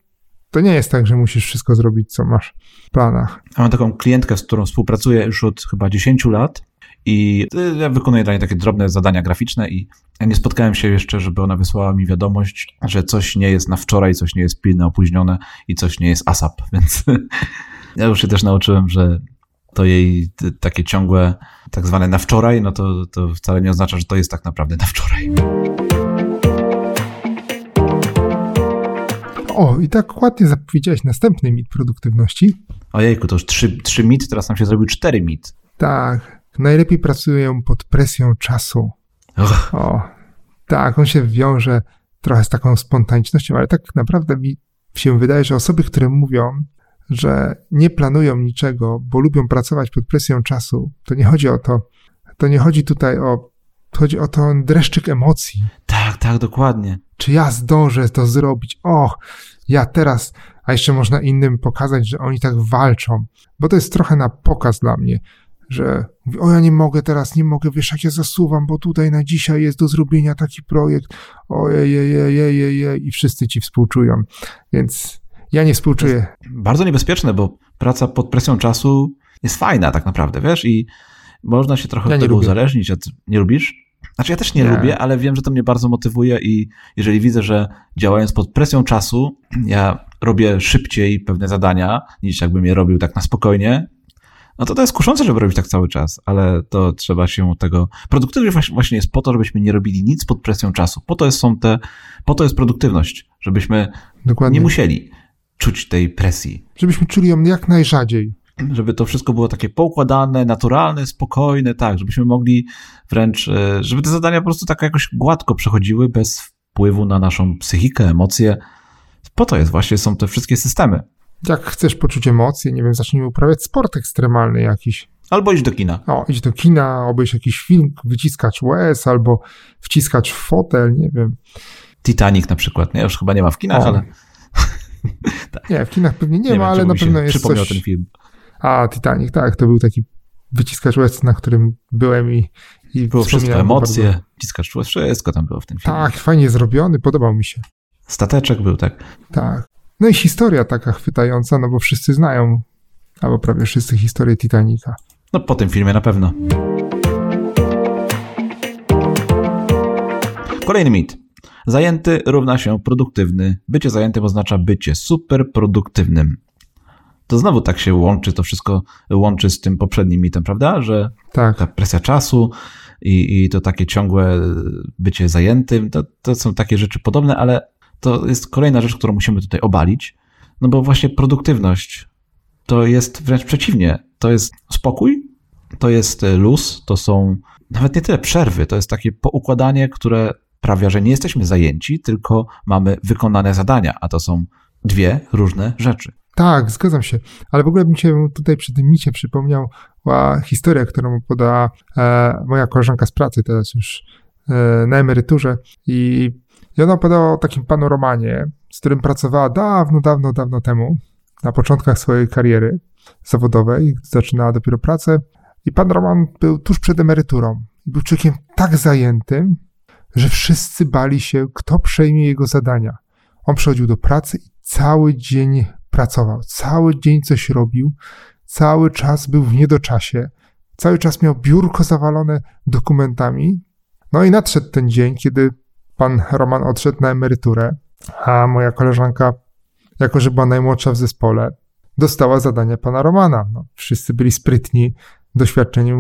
to nie jest tak, że musisz wszystko zrobić, co masz w planach. Ja mam taką klientkę, z którą współpracuję już od chyba 10 lat i ja wykonuję dla niej takie drobne zadania graficzne i nie spotkałem się jeszcze, żeby ona wysłała mi wiadomość, że coś nie jest na wczoraj, coś nie jest pilne, opóźnione i coś nie jest ASAP, (laughs) więc ja już się też nauczyłem, że to jej takie ciągłe, tak zwane na wczoraj, no to, to wcale nie oznacza, że to jest tak naprawdę na wczoraj. O, i tak ładnie zapowiedziałeś następny mit produktywności. Ojejku, to już trzy, trzy mit, teraz nam się zrobił cztery mit. Tak, najlepiej pracują pod presją czasu. Och. O, tak, on się wiąże trochę z taką spontanicznością, ale tak naprawdę mi się wydaje, że osoby, które mówią, że nie planują niczego, bo lubią pracować pod presją czasu, to nie chodzi o to. To nie chodzi tutaj o. Chodzi o ten dreszczyk emocji. Tak, tak, dokładnie. Czy ja zdążę to zrobić? Och, ja teraz. A jeszcze można innym pokazać, że oni tak walczą. Bo to jest trochę na pokaz dla mnie, że mówię, o ja nie mogę teraz, nie mogę, wiesz jak ja zasuwam, bo tutaj na dzisiaj jest do zrobienia taki projekt. Ojej, ojej, ojej, ojej, i wszyscy ci współczują. Więc ja nie współczuję. Bardzo niebezpieczne, bo praca pod presją czasu jest fajna tak naprawdę, wiesz, i można się trochę Ja od tego lubię. uzależnić. Od... Nie lubisz? Znaczy ja też nie, Nie. lubię, ale wiem, że to mnie bardzo motywuje i jeżeli widzę, że działając pod presją czasu, ja robię szybciej pewne zadania, niż jakbym je robił tak na spokojnie, no to to jest kuszące, żeby robić tak cały czas, ale to trzeba się tego... Produktywność właśnie- jest po to, żebyśmy nie robili nic pod presją czasu. Po to jest, są te... Po to jest produktywność, żebyśmy Dokładnie. nie musieli czuć tej presji. Żebyśmy czuli ją jak najrzadziej. żeby to wszystko było takie poukładane, naturalne, spokojne, tak, żebyśmy mogli wręcz, e, żeby te zadania po prostu tak jakoś gładko przechodziły, bez wpływu na naszą psychikę, emocje. Po to jest właśnie, są te wszystkie systemy. Jak chcesz poczuć emocje, nie wiem, zacznij uprawiać sport ekstremalny jakiś. Albo iść do kina. O, idź do kina, obejść jakiś film, wyciskać łez albo wciskać fotel, nie wiem. Titanic na przykład, nie? Już chyba nie ma w kinach, O, ale (laughs) Nie, w kinach pewnie nie, nie, ma, wiem, ale na pewno jest przypomniał coś... ten film. A, Titanic, tak, to był taki wyciskacz łez, na którym byłem i, i Było wszystko, emocje, bardzo. czułeś, wszystko tam było w tym filmie. Tak, fajnie zrobiony, podobał mi się. Stateczek był, tak. Tak. No i historia taka chwytająca, no bo wszyscy znają, albo prawie wszyscy historię Titanica. No po tym filmie na pewno. Kolejny mit. Zajęty równa się produktywny. Bycie zajętym oznacza bycie super produktywnym. To znowu tak się łączy, to wszystko łączy z tym poprzednim mitem, prawda? Że Tak, ta presja czasu i, i to takie ciągłe bycie zajętym, to, to są takie rzeczy podobne, ale to jest kolejna rzecz, którą musimy tutaj obalić, no bo właśnie produktywność to jest wręcz przeciwnie. To jest spokój, to jest luz, to są nawet nie tyle przerwy, to jest takie poukładanie, które sprawia, że nie jesteśmy zajęci, tylko mamy wykonane zadania, a to są dwie różne rzeczy. tak, zgadzam się. Ale w ogóle bym się tutaj przy tym micie przypomniała historia, którą podała e, moja koleżanka z pracy, teraz już e, na emeryturze. I, I ona opowiadała o takim panu Romanie, z którym pracowała dawno, dawno, dawno temu, na początkach swojej kariery zawodowej, gdy zaczynała dopiero pracę. I pan Roman był tuż przed emeryturą. Był człowiekiem tak zajętym, że wszyscy bali się, kto przejmie jego zadania. On przychodził do pracy i cały dzień pracował, cały dzień coś robił, cały czas był w niedoczasie, cały czas miał biurko zawalone dokumentami. No i nadszedł ten dzień, kiedy pan Roman odszedł na emeryturę, a moja koleżanka, jako że była najmłodsza w zespole, dostała zadania pana Romana. No, wszyscy byli sprytni, doświadczeni,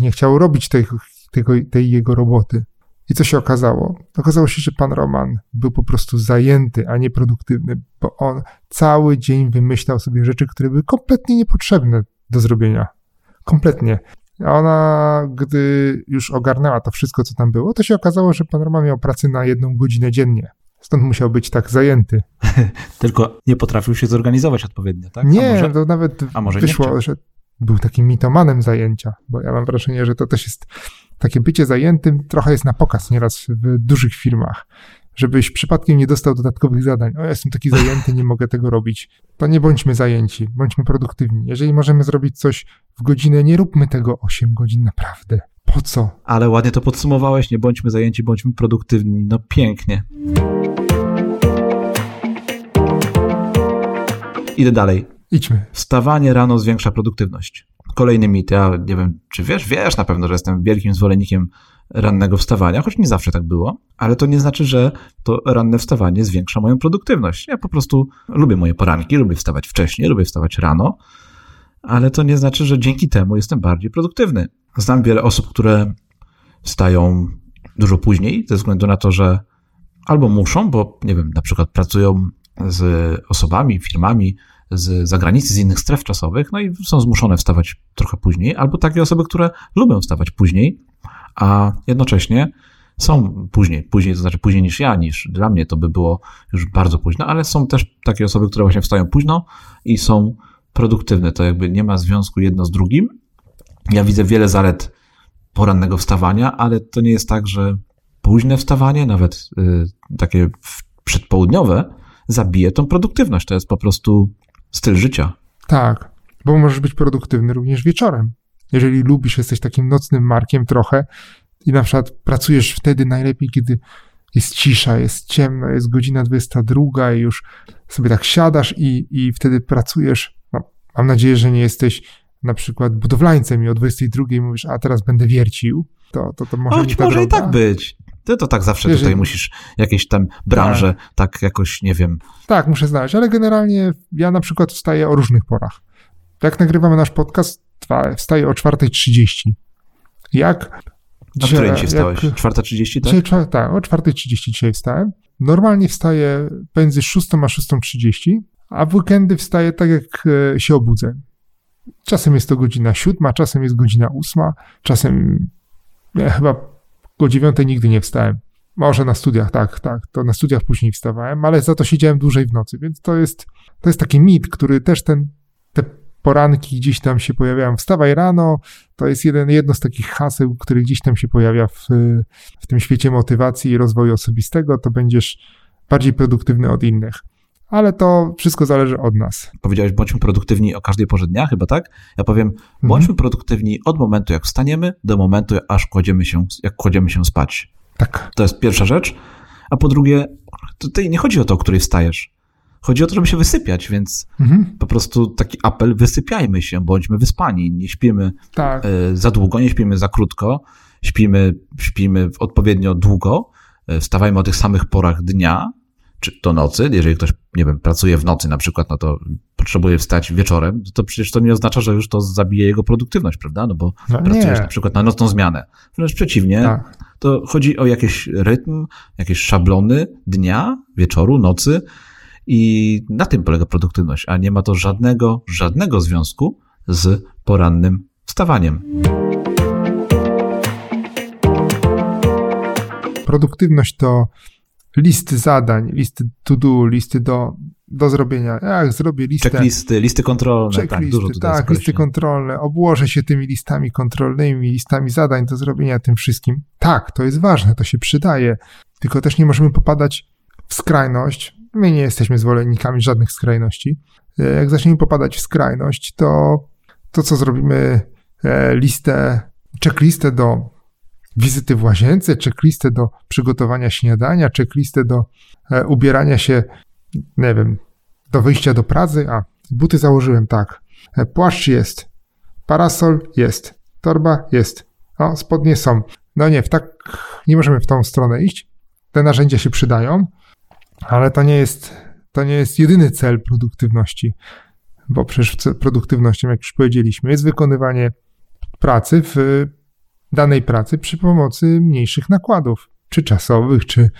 nie chciał robić tej, tego, tej jego roboty. I co się okazało? Okazało się, że pan Roman był po prostu zajęty, a nie produktywny, bo on cały dzień wymyślał sobie rzeczy, które były kompletnie niepotrzebne do zrobienia. Kompletnie. Ona, gdy już ogarnęła to wszystko, co tam było, to się okazało, że panorama miał pracę na jedną godzinę dziennie. Stąd musiał być tak zajęty. (laughs) Tylko nie potrafił się zorganizować odpowiednio, tak? Nie, może, to nawet a może wyszło, że był takim mitomanem zajęcia, bo ja mam wrażenie, że to też jest takie bycie zajętym trochę jest na pokaz nieraz w dużych firmach. Żebyś przypadkiem nie dostał dodatkowych zadań. O, ja jestem taki zajęty, nie mogę tego robić. To nie bądźmy zajęci, bądźmy produktywni. Jeżeli możemy zrobić coś w godzinę, nie róbmy tego 8 godzin naprawdę. Po co? Ale ładnie to podsumowałeś, nie bądźmy zajęci, bądźmy produktywni. No pięknie. Idę dalej. Idźmy. Wstawanie rano zwiększa produktywność. Kolejny mit. Ja nie wiem, czy wiesz, wiesz na pewno, że jestem wielkim zwolennikiem rannego wstawania, choć nie zawsze tak było, ale to nie znaczy, że to ranne wstawanie zwiększa moją produktywność. Ja po prostu lubię moje poranki, lubię wstawać wcześniej, lubię wstawać rano, ale to nie znaczy, że dzięki temu jestem bardziej produktywny. Znam wiele osób, które wstają dużo później, ze względu na to, że albo muszą, bo nie wiem, na przykład pracują z osobami, firmami z zagranicy, z innych stref czasowych, no i są zmuszone wstawać trochę później, albo takie osoby, które lubią wstawać później, a jednocześnie są później, później, to znaczy później niż ja, niż dla mnie to by było już bardzo późno, ale są też takie osoby, które właśnie wstają późno i są produktywne. To jakby nie ma związku jedno z drugim. Ja widzę wiele zalet porannego wstawania, ale to nie jest tak, że późne wstawanie, nawet y, takie przedpołudniowe, zabije tą produktywność. To jest po prostu styl życia. Tak, bo możesz być produktywny również wieczorem. Jeżeli lubisz, jesteś takim nocnym markiem trochę i na przykład pracujesz wtedy najlepiej, kiedy jest cisza, jest ciemno, jest godzina 22 i już sobie tak siadasz i, i wtedy pracujesz. Mam nadzieję, że nie jesteś na przykład budowlańcem i o 22 mówisz, a teraz będę wiercił. To, to, to może Choć może i tak być. Ty to tak zawsze Jeżeli... tutaj musisz jakieś tam branże tak. tak jakoś, nie wiem. Tak, muszę znaleźć, ale generalnie ja na przykład wstaję o różnych porach. Jak nagrywamy nasz podcast, wstaję o 4.30. Jak a dzisiaj, której dzisiaj wstałeś? 4.30, tak? Dzisiaj, tak, o 4.30 dzisiaj wstałem. Normalnie wstaję między 6 a 6.30, a w weekendy wstaję tak, jak e, się obudzę. Czasem jest to godzina 7, czasem jest godzina 8, czasem ja chyba o 9 nigdy nie wstałem. Może na studiach, tak, tak, to na studiach później wstawałem, ale za to siedziałem dłużej w nocy, więc to jest, to jest taki mit, który też ten, te poranki gdzieś tam się pojawiają. Wstawaj rano, to jest jeden, jedno z takich haseł, które gdzieś tam się pojawia w, w tym świecie motywacji i rozwoju osobistego, to będziesz bardziej produktywny od innych. Ale to wszystko zależy od nas. Powiedziałeś, bądźmy produktywni o każdej porze dnia, chyba tak? Ja powiem, mhm. bądźmy produktywni od momentu, jak wstaniemy, do momentu, aż kładziemy się, jak kładziemy się spać. Tak. To jest pierwsza rzecz. A po drugie, tutaj nie chodzi o to, o której wstajesz. Chodzi o to, żeby się wysypiać, więc mhm. po prostu taki apel, wysypiajmy się, bądźmy wyspani, nie śpimy tak. E, za długo, nie śpimy za krótko, śpimy, śpimy odpowiednio długo, e, wstawajmy o tych samych porach dnia, czy do nocy, jeżeli ktoś, nie wiem, pracuje w nocy na przykład, no to potrzebuje wstać wieczorem, to przecież to nie oznacza, że już to zabije jego produktywność, prawda? No bo no pracujesz na przykład na nocną zmianę. Wręcz przeciwnie, tak. to chodzi o jakiś rytm, jakieś szablony dnia, wieczoru, nocy, i na tym polega produktywność, a nie ma to żadnego, żadnego związku z porannym wstawaniem. Produktywność to listy zadań, listy to do, listy do, do zrobienia. Jak zrobię listę. Checklisty, listy kontrolne. Tak, checklisty, tak, dużo tak listy kontrolne. Obłożę się tymi listami kontrolnymi, listami zadań do zrobienia tym wszystkim. Tak, to jest ważne, to się przydaje. Tylko też nie możemy popadać w skrajność, My nie jesteśmy zwolennikami żadnych skrajności. E, jak zaczniemy popadać w skrajność, to to, co zrobimy, e, listę, checklistę do wizyty w łazience, checklistę do przygotowania śniadania, checklistę do e, ubierania się, nie wiem, do wyjścia do pracy. A, buty założyłem, tak. Płaszcz jest, parasol jest, torba jest, o, spodnie są. No nie, w tak, nie możemy w tą stronę iść. Te narzędzia się przydają, ale to nie jest, to nie jest jedyny cel produktywności, bo przecież produktywnością, jak już powiedzieliśmy, jest wykonywanie pracy w danej pracy przy pomocy mniejszych nakładów, czy czasowych, czy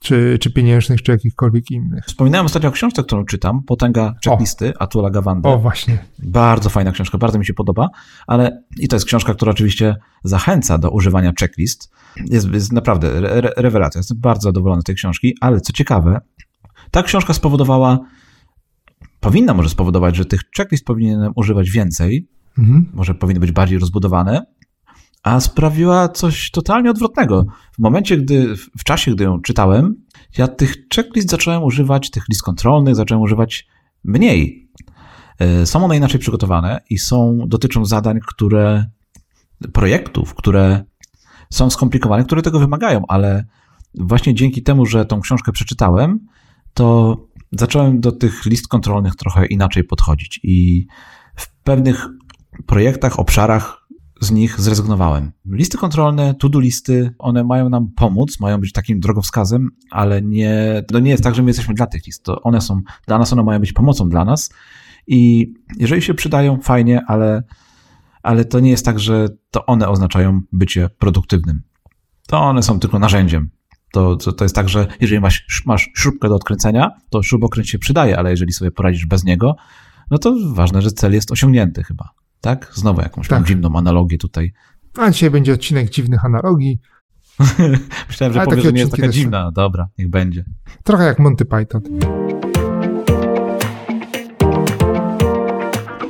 czy, czy pieniężnych, czy jakichkolwiek innych. Wspominałem ostatnio o książce, którą czytam, Potęga checklisty Atula Gawandy. O, właśnie. Bardzo fajna książka, bardzo mi się podoba, ale i to jest książka, która oczywiście zachęca do używania checklist. Jest, jest naprawdę re, rewelacja. Jestem bardzo zadowolony z tej książki, ale co ciekawe, ta książka spowodowała, powinna może spowodować, że tych checklist powinienem używać więcej, mhm. może powinny być bardziej rozbudowane, a sprawiła coś totalnie odwrotnego. W momencie, gdy, w czasie, gdy ją czytałem, ja tych checklist zacząłem używać, tych list kontrolnych zacząłem używać mniej. E, są one inaczej przygotowane i są, dotyczą zadań, które, projektów, które są skomplikowane, które tego wymagają, ale właśnie dzięki temu, że tą książkę przeczytałem, to zacząłem do tych list kontrolnych trochę inaczej podchodzić i w pewnych projektach, obszarach z nich zrezygnowałem. Listy kontrolne, to-do listy, one mają nam pomóc, mają być takim drogowskazem, ale nie, to nie jest tak, że my jesteśmy dla tych list. To one są dla nas, one mają być pomocą dla nas i jeżeli się przydają, fajnie, ale, ale to nie jest tak, że to one oznaczają bycie produktywnym. To one są tylko narzędziem. To, to, to jest tak, że jeżeli masz, masz śrubkę do odkręcenia, to śrubokręt się przydaje, ale jeżeli sobie poradzisz bez niego, no to ważne, że cel jest osiągnięty chyba tak? Znowu jakąś tak. dziwną analogię tutaj. A dzisiaj będzie odcinek dziwnych analogii. (laughs) Myślałem, że powiesz, że nie jest taka dziwna. Dobra, niech będzie. Trochę jak Monty Python.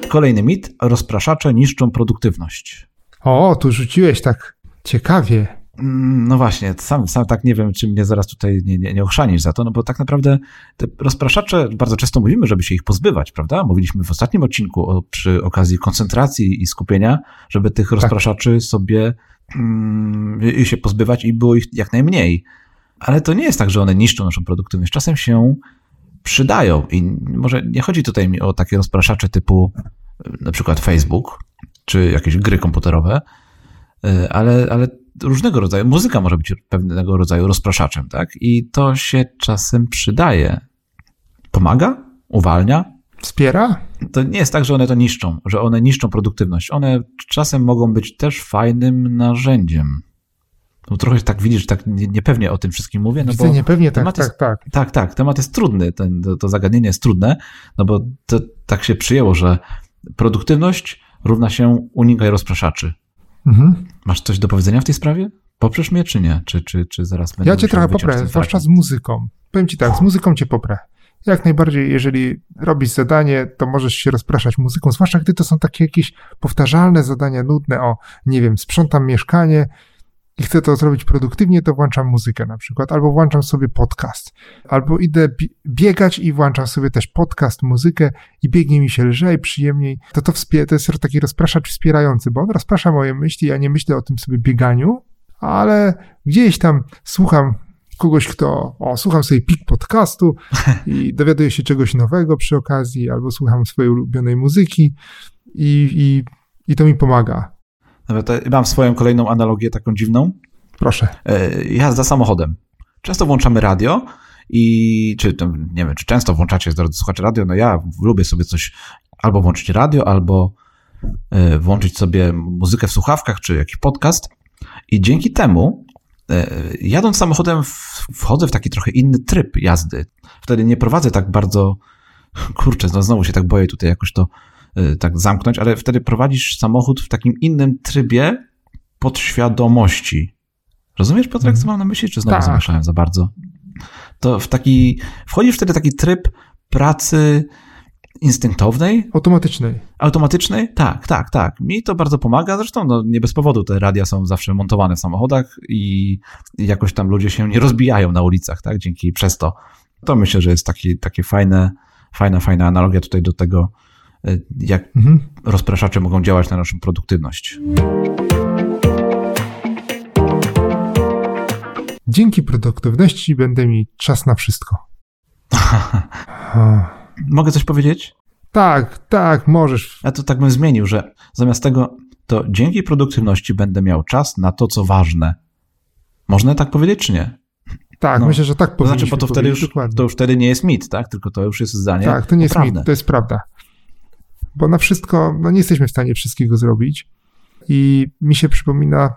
Kolejny mit. Rozpraszacze niszczą produktywność. O, tu rzuciłeś tak ciekawie. Mm, no właśnie, sam, sam tak nie wiem, czy mnie zaraz tutaj nie, nie, nie ochrzanisz za to, no bo tak naprawdę te rozpraszacze, bardzo często mówimy, żeby się ich pozbywać, prawda? Mówiliśmy w ostatnim odcinku o, przy okazji koncentracji i skupienia, żeby tych tak. rozpraszaczy sobie mm, się pozbywać i było ich jak najmniej. Ale to nie jest tak, że one niszczą naszą produktywność. Czasem się przydają i może nie chodzi tutaj mi o takie rozpraszacze typu na przykład Facebook, czy jakieś gry komputerowe, y, ale, ale różnego rodzaju, muzyka może być pewnego rodzaju rozpraszaczem, tak? I to się czasem przydaje. Pomaga? Uwalnia? Wspiera? To nie jest tak, że one to niszczą, że one niszczą produktywność. One czasem mogą być też fajnym narzędziem. No trochę tak widzisz, tak niepewnie o tym wszystkim mówię. No Widzę, bo niepewnie, tak, tak, jest, tak. Tak, tak, temat jest trudny, ten, to, to zagadnienie jest trudne, no bo to, tak się przyjęło, że produktywność równa się unikaj rozpraszaczy. Mhm. Masz coś do powiedzenia w tej sprawie? Poprzesz mnie, czy nie? Czy, czy, czy zaraz będę Ja cię trochę poprę, zwłaszcza z muzyką. Powiem ci tak, z muzyką cię poprę. Jak najbardziej, jeżeli robisz zadanie, to możesz się rozpraszać muzyką, zwłaszcza gdy to są takie jakieś powtarzalne zadania nudne, o, nie wiem, sprzątam mieszkanie, i chcę to zrobić produktywnie, to włączam muzykę na przykład, albo włączam sobie podcast, albo idę biegać i włączam sobie też podcast, muzykę i biegnie mi się lżej, przyjemniej. To to, to jest taki rozpraszacz wspierający, bo on rozprasza moje myśli, ja nie myślę o tym sobie bieganiu, ale gdzieś tam słucham kogoś, kto, o, słucham sobie pik podcastu (laughs) i dowiaduję się czegoś nowego przy okazji, albo słucham swojej ulubionej muzyki i, i, i to mi pomaga. Nawet mam swoją kolejną analogię taką dziwną. Proszę. E, jazda samochodem. Często włączamy radio i czy nie wiem, czy często włączacie, drodzy słuchacze, radio, no ja lubię sobie coś albo włączyć radio, albo e, włączyć sobie muzykę w słuchawkach, czy jakiś podcast i dzięki temu e, jadąc samochodem wchodzę w taki trochę inny tryb jazdy. Wtedy nie prowadzę tak bardzo, kurczę, no znowu się tak boję tutaj jakoś to tak zamknąć, ale wtedy prowadzisz samochód w takim innym trybie podświadomości. Rozumiesz, Piotrek, co mhm. mam na myśli, czy znowu tak. zamieszałem za bardzo? To w taki, wchodzisz wtedy taki tryb pracy instynktownej. Automatycznej. Automatycznej? Tak, tak, tak. Mi to bardzo pomaga. Zresztą no, nie bez powodu te radia są zawsze montowane w samochodach i jakoś tam ludzie się nie rozbijają na ulicach, tak? Dzięki przez to. To myślę, że jest taki, takie fajne, fajna, fajna analogia tutaj do tego, jak mhm. rozpraszacze mogą działać na naszą produktywność. Dzięki produktywności będę mieć czas na wszystko. (laughs) Mogę coś powiedzieć? Tak, tak, możesz. Ja to tak bym zmienił, że zamiast tego, to dzięki produktywności będę miał czas na to, co ważne. Można tak powiedzieć, czy nie? Tak, no. myślę, że tak powinno. To znaczy, bo to wtedy, już, to już wtedy nie jest mit, tak? Tylko to już jest zdanie. Tak, to nie jest mit, to jest prawda bo na wszystko, no nie jesteśmy w stanie wszystkiego zrobić. I mi się przypomina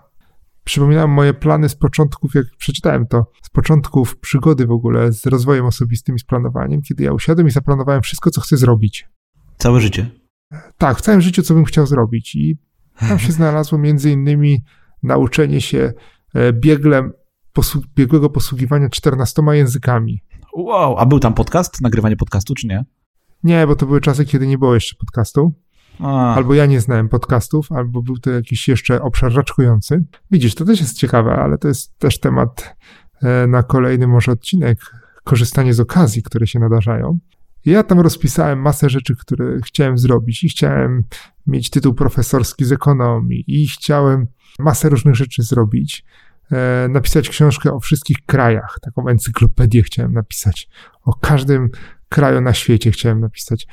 przypominałem moje plany z początków, jak przeczytałem to, z początków przygody w ogóle z rozwojem osobistym i z planowaniem, kiedy ja usiadłem i zaplanowałem wszystko, co chcę zrobić. Całe życie. Tak, w całym życiu, co bym chciał zrobić. I tam się znalazło między innymi nauczenie się e, bieglem, posłu biegłego posługiwania 14 językami. Wow, a był tam podcast, nagrywanie podcastu, czy nie? Nie, bo to były czasy, kiedy nie było jeszcze podcastu. A, Albo ja nie znałem podcastów, albo był to jakiś jeszcze obszar raczkujący. Widzisz, to też jest ciekawe, ale to jest też temat e, na kolejny może odcinek. Korzystanie z okazji, które się nadarzają. Ja tam rozpisałem masę rzeczy, które chciałem zrobić i chciałem mieć tytuł profesorski z ekonomii i chciałem masę różnych rzeczy zrobić. E, napisać książkę o wszystkich krajach, taką encyklopedię chciałem napisać. O każdym kraju na świecie chciałem napisać.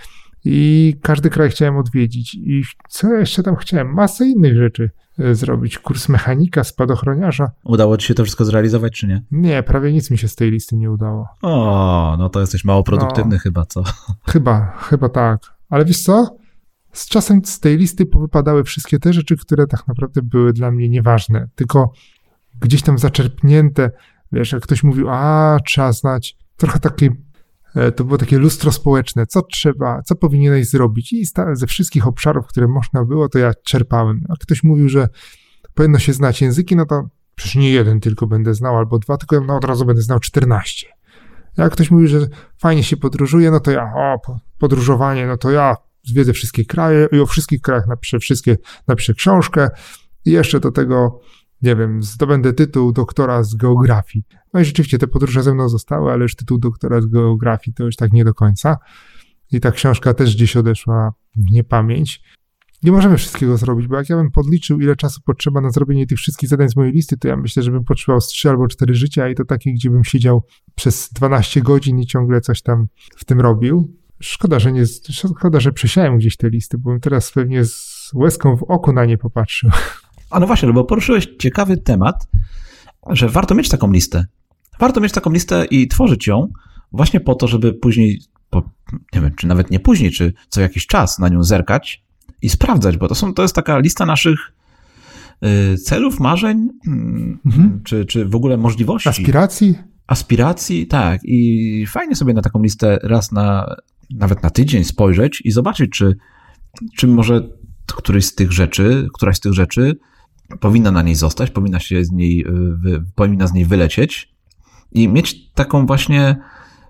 I każdy kraj chciałem odwiedzić. I co jeszcze tam chciałem? Masę innych rzeczy e, zrobić. Kurs mechanika, spadochroniarza. udało ci się to wszystko zrealizować, czy nie? Nie, prawie nic mi się z tej listy nie udało. O, no to jesteś mało produktywny No. chyba, co? Chyba, chyba tak. Ale wiesz co? Z czasem z tej listy powypadały wszystkie te rzeczy, które tak naprawdę były dla mnie nieważne, tylko gdzieś tam zaczerpnięte. Wiesz, jak ktoś mówił, a trzeba znać, trochę takie, e, to było takie lustro społeczne, co trzeba, co powinieneś zrobić i ze wszystkich obszarów, które można było, to ja czerpałem. A ktoś mówił, że powinno się znać języki, no to przecież nie jeden tylko będę znał, albo dwa, tylko no od razu będę znał 14. Jak ktoś mówi, że fajnie się podróżuje, no to ja, o, po- podróżowanie, no to ja zwiedzę wszystkie kraje i o wszystkich krajach napiszę wszystkie, napiszę książkę i jeszcze do tego, nie wiem, zdobędę tytuł doktora z geografii. No i rzeczywiście te podróże ze mną zostały, ale już tytuł doktora z geografii to już tak nie do końca. I ta książka też gdzieś odeszła w niepamięć. Nie możemy wszystkiego zrobić, bo jak ja bym podliczył, ile czasu potrzeba na zrobienie tych wszystkich zadań z mojej listy, to ja myślę, że bym potrzebował z 3 albo 4 życia i to takie, gdzie bym siedział przez 12 godzin i ciągle coś tam w tym robił. Szkoda, że nie, szkoda, że przesiałem gdzieś te listy, bo bym teraz pewnie z łezką w oku na nie popatrzył. (laughs) A no właśnie, no bo poruszyłeś ciekawy temat, że warto mieć taką listę. Warto mieć taką listę i tworzyć ją właśnie po to, żeby później, po, nie wiem, czy nawet nie później, czy co jakiś czas na nią zerkać i sprawdzać, bo to, są, to jest taka lista naszych y, celów, marzeń, mm, Mhm. czy, czy w ogóle możliwości. Aspiracji? aspiracji, tak. I fajnie sobie na taką listę raz na, nawet na tydzień spojrzeć i zobaczyć, czy, czy może któryś z tych rzeczy, któraś z tych rzeczy powinna na niej zostać, powinna się z niej, y, powinna z niej wylecieć i mieć taką właśnie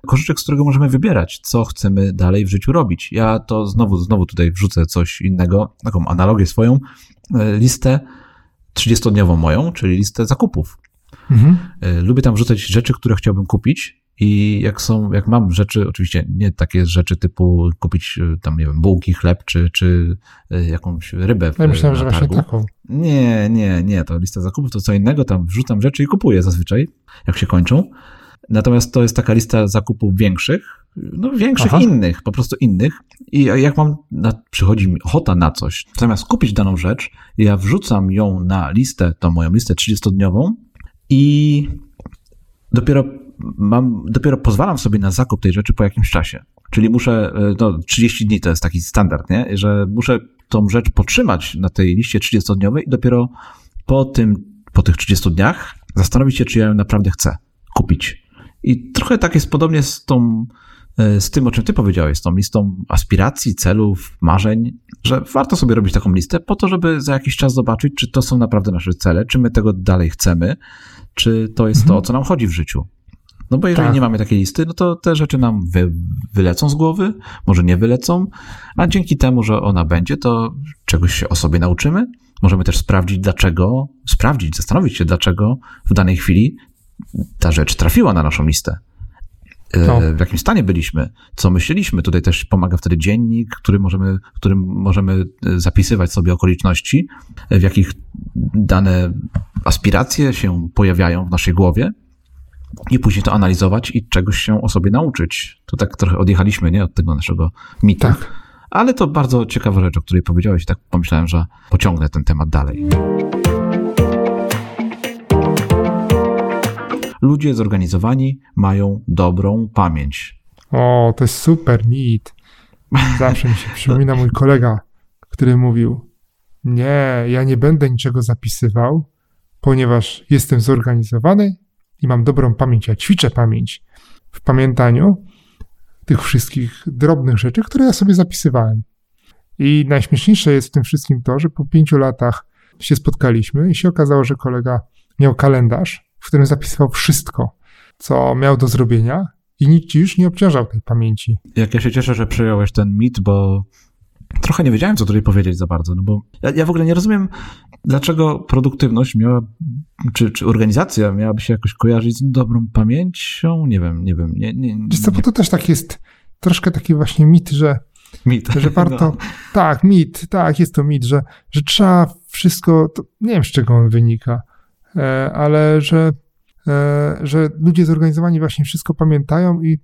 koszyczek, z którego możemy wybierać, co chcemy dalej w życiu robić. Ja to znowu, znowu tutaj wrzucę coś innego, taką analogię swoją, y, listę 30-dniową moją, czyli listę zakupów. Mhm. Y, Lubię tam wrzucać rzeczy, które chciałbym kupić i jak są, jak mam rzeczy, oczywiście nie takie rzeczy typu kupić y, tam, nie wiem, bułki, chleb czy, czy y, jakąś rybę w, Ja myślałem, na że właśnie taką. Nie, nie, nie, to lista zakupów to co innego, tam wrzucam rzeczy i kupuję zazwyczaj, jak się kończą. Natomiast to jest taka lista zakupów większych, no większych Aha. innych, po prostu innych. I jak mam, na, przychodzi mi ochota na coś, zamiast kupić daną rzecz, ja wrzucam ją na listę, tą moją listę 30-dniową i dopiero mam, dopiero pozwalam sobie na zakup tej rzeczy po jakimś czasie. Czyli muszę, e, no 30 dni to jest taki standard, nie? Że muszę tą rzecz potrzymać na tej liście 30-dniowej i dopiero po tym, po tych 30 dniach zastanowić się, czy ja ją naprawdę chcę kupić. I trochę tak jest podobnie z tą, e, z tym, o czym ty powiedziałeś, z tą listą aspiracji, celów, marzeń, że warto sobie robić taką listę po to, żeby za jakiś czas zobaczyć, czy to są naprawdę nasze cele, czy my tego dalej chcemy, czy to jest to, o co nam chodzi w życiu. No bo jeżeli Tak. nie mamy takiej listy, no to te rzeczy nam wy, wylecą z głowy, może nie wylecą, a dzięki temu, że ona będzie, to czegoś się o sobie nauczymy. Możemy też sprawdzić, dlaczego, sprawdzić, zastanowić się, dlaczego w danej chwili ta rzecz trafiła na naszą listę. E, No. W jakim stanie byliśmy, co myśleliśmy. Tutaj też pomaga wtedy dziennik, który możemy, którym możemy e, zapisywać sobie okoliczności, e, w jakich dane aspiracje się pojawiają w naszej głowie i później to analizować i czegoś się o sobie nauczyć. To tak trochę odjechaliśmy, nie, od tego naszego mitu. Tak. Ale to bardzo ciekawa rzecz, o której powiedziałeś i tak pomyślałem, że pociągnę ten temat dalej. Ludzie zorganizowani mają dobrą pamięć. O, to jest super, mit. Zawsze mi się (laughs) przypomina mój kolega, który mówił: Nie, ja nie będę niczego zapisywał, ponieważ jestem zorganizowany i mam dobrą pamięć. Ja ćwiczę pamięć w pamiętaniu tych wszystkich drobnych rzeczy, które ja sobie zapisywałem. I najśmieszniejsze jest w tym wszystkim to, że po pięciu latach się spotkaliśmy i się okazało, że kolega miał kalendarz, w którym zapisywał wszystko, co miał do zrobienia i nikt ci już nie obciążał tej pamięci. Jak ja się cieszę, że przejąłeś ten mit, bo trochę nie wiedziałem, co tutaj powiedzieć za bardzo, no bo ja, ja w ogóle nie rozumiem, dlaczego produktywność miała, czy, czy organizacja miałaby się jakoś kojarzyć z dobrą pamięcią? Nie wiem, nie wiem. Nie, nie, Wiesz co, bo to też tak jest, troszkę taki właśnie mit, że mit. Że warto, no. tak, mit, tak, jest to mit, że, że trzeba wszystko, to, nie wiem z czego on wynika, e, ale że, e, że ludzie zorganizowani właśnie wszystko pamiętają i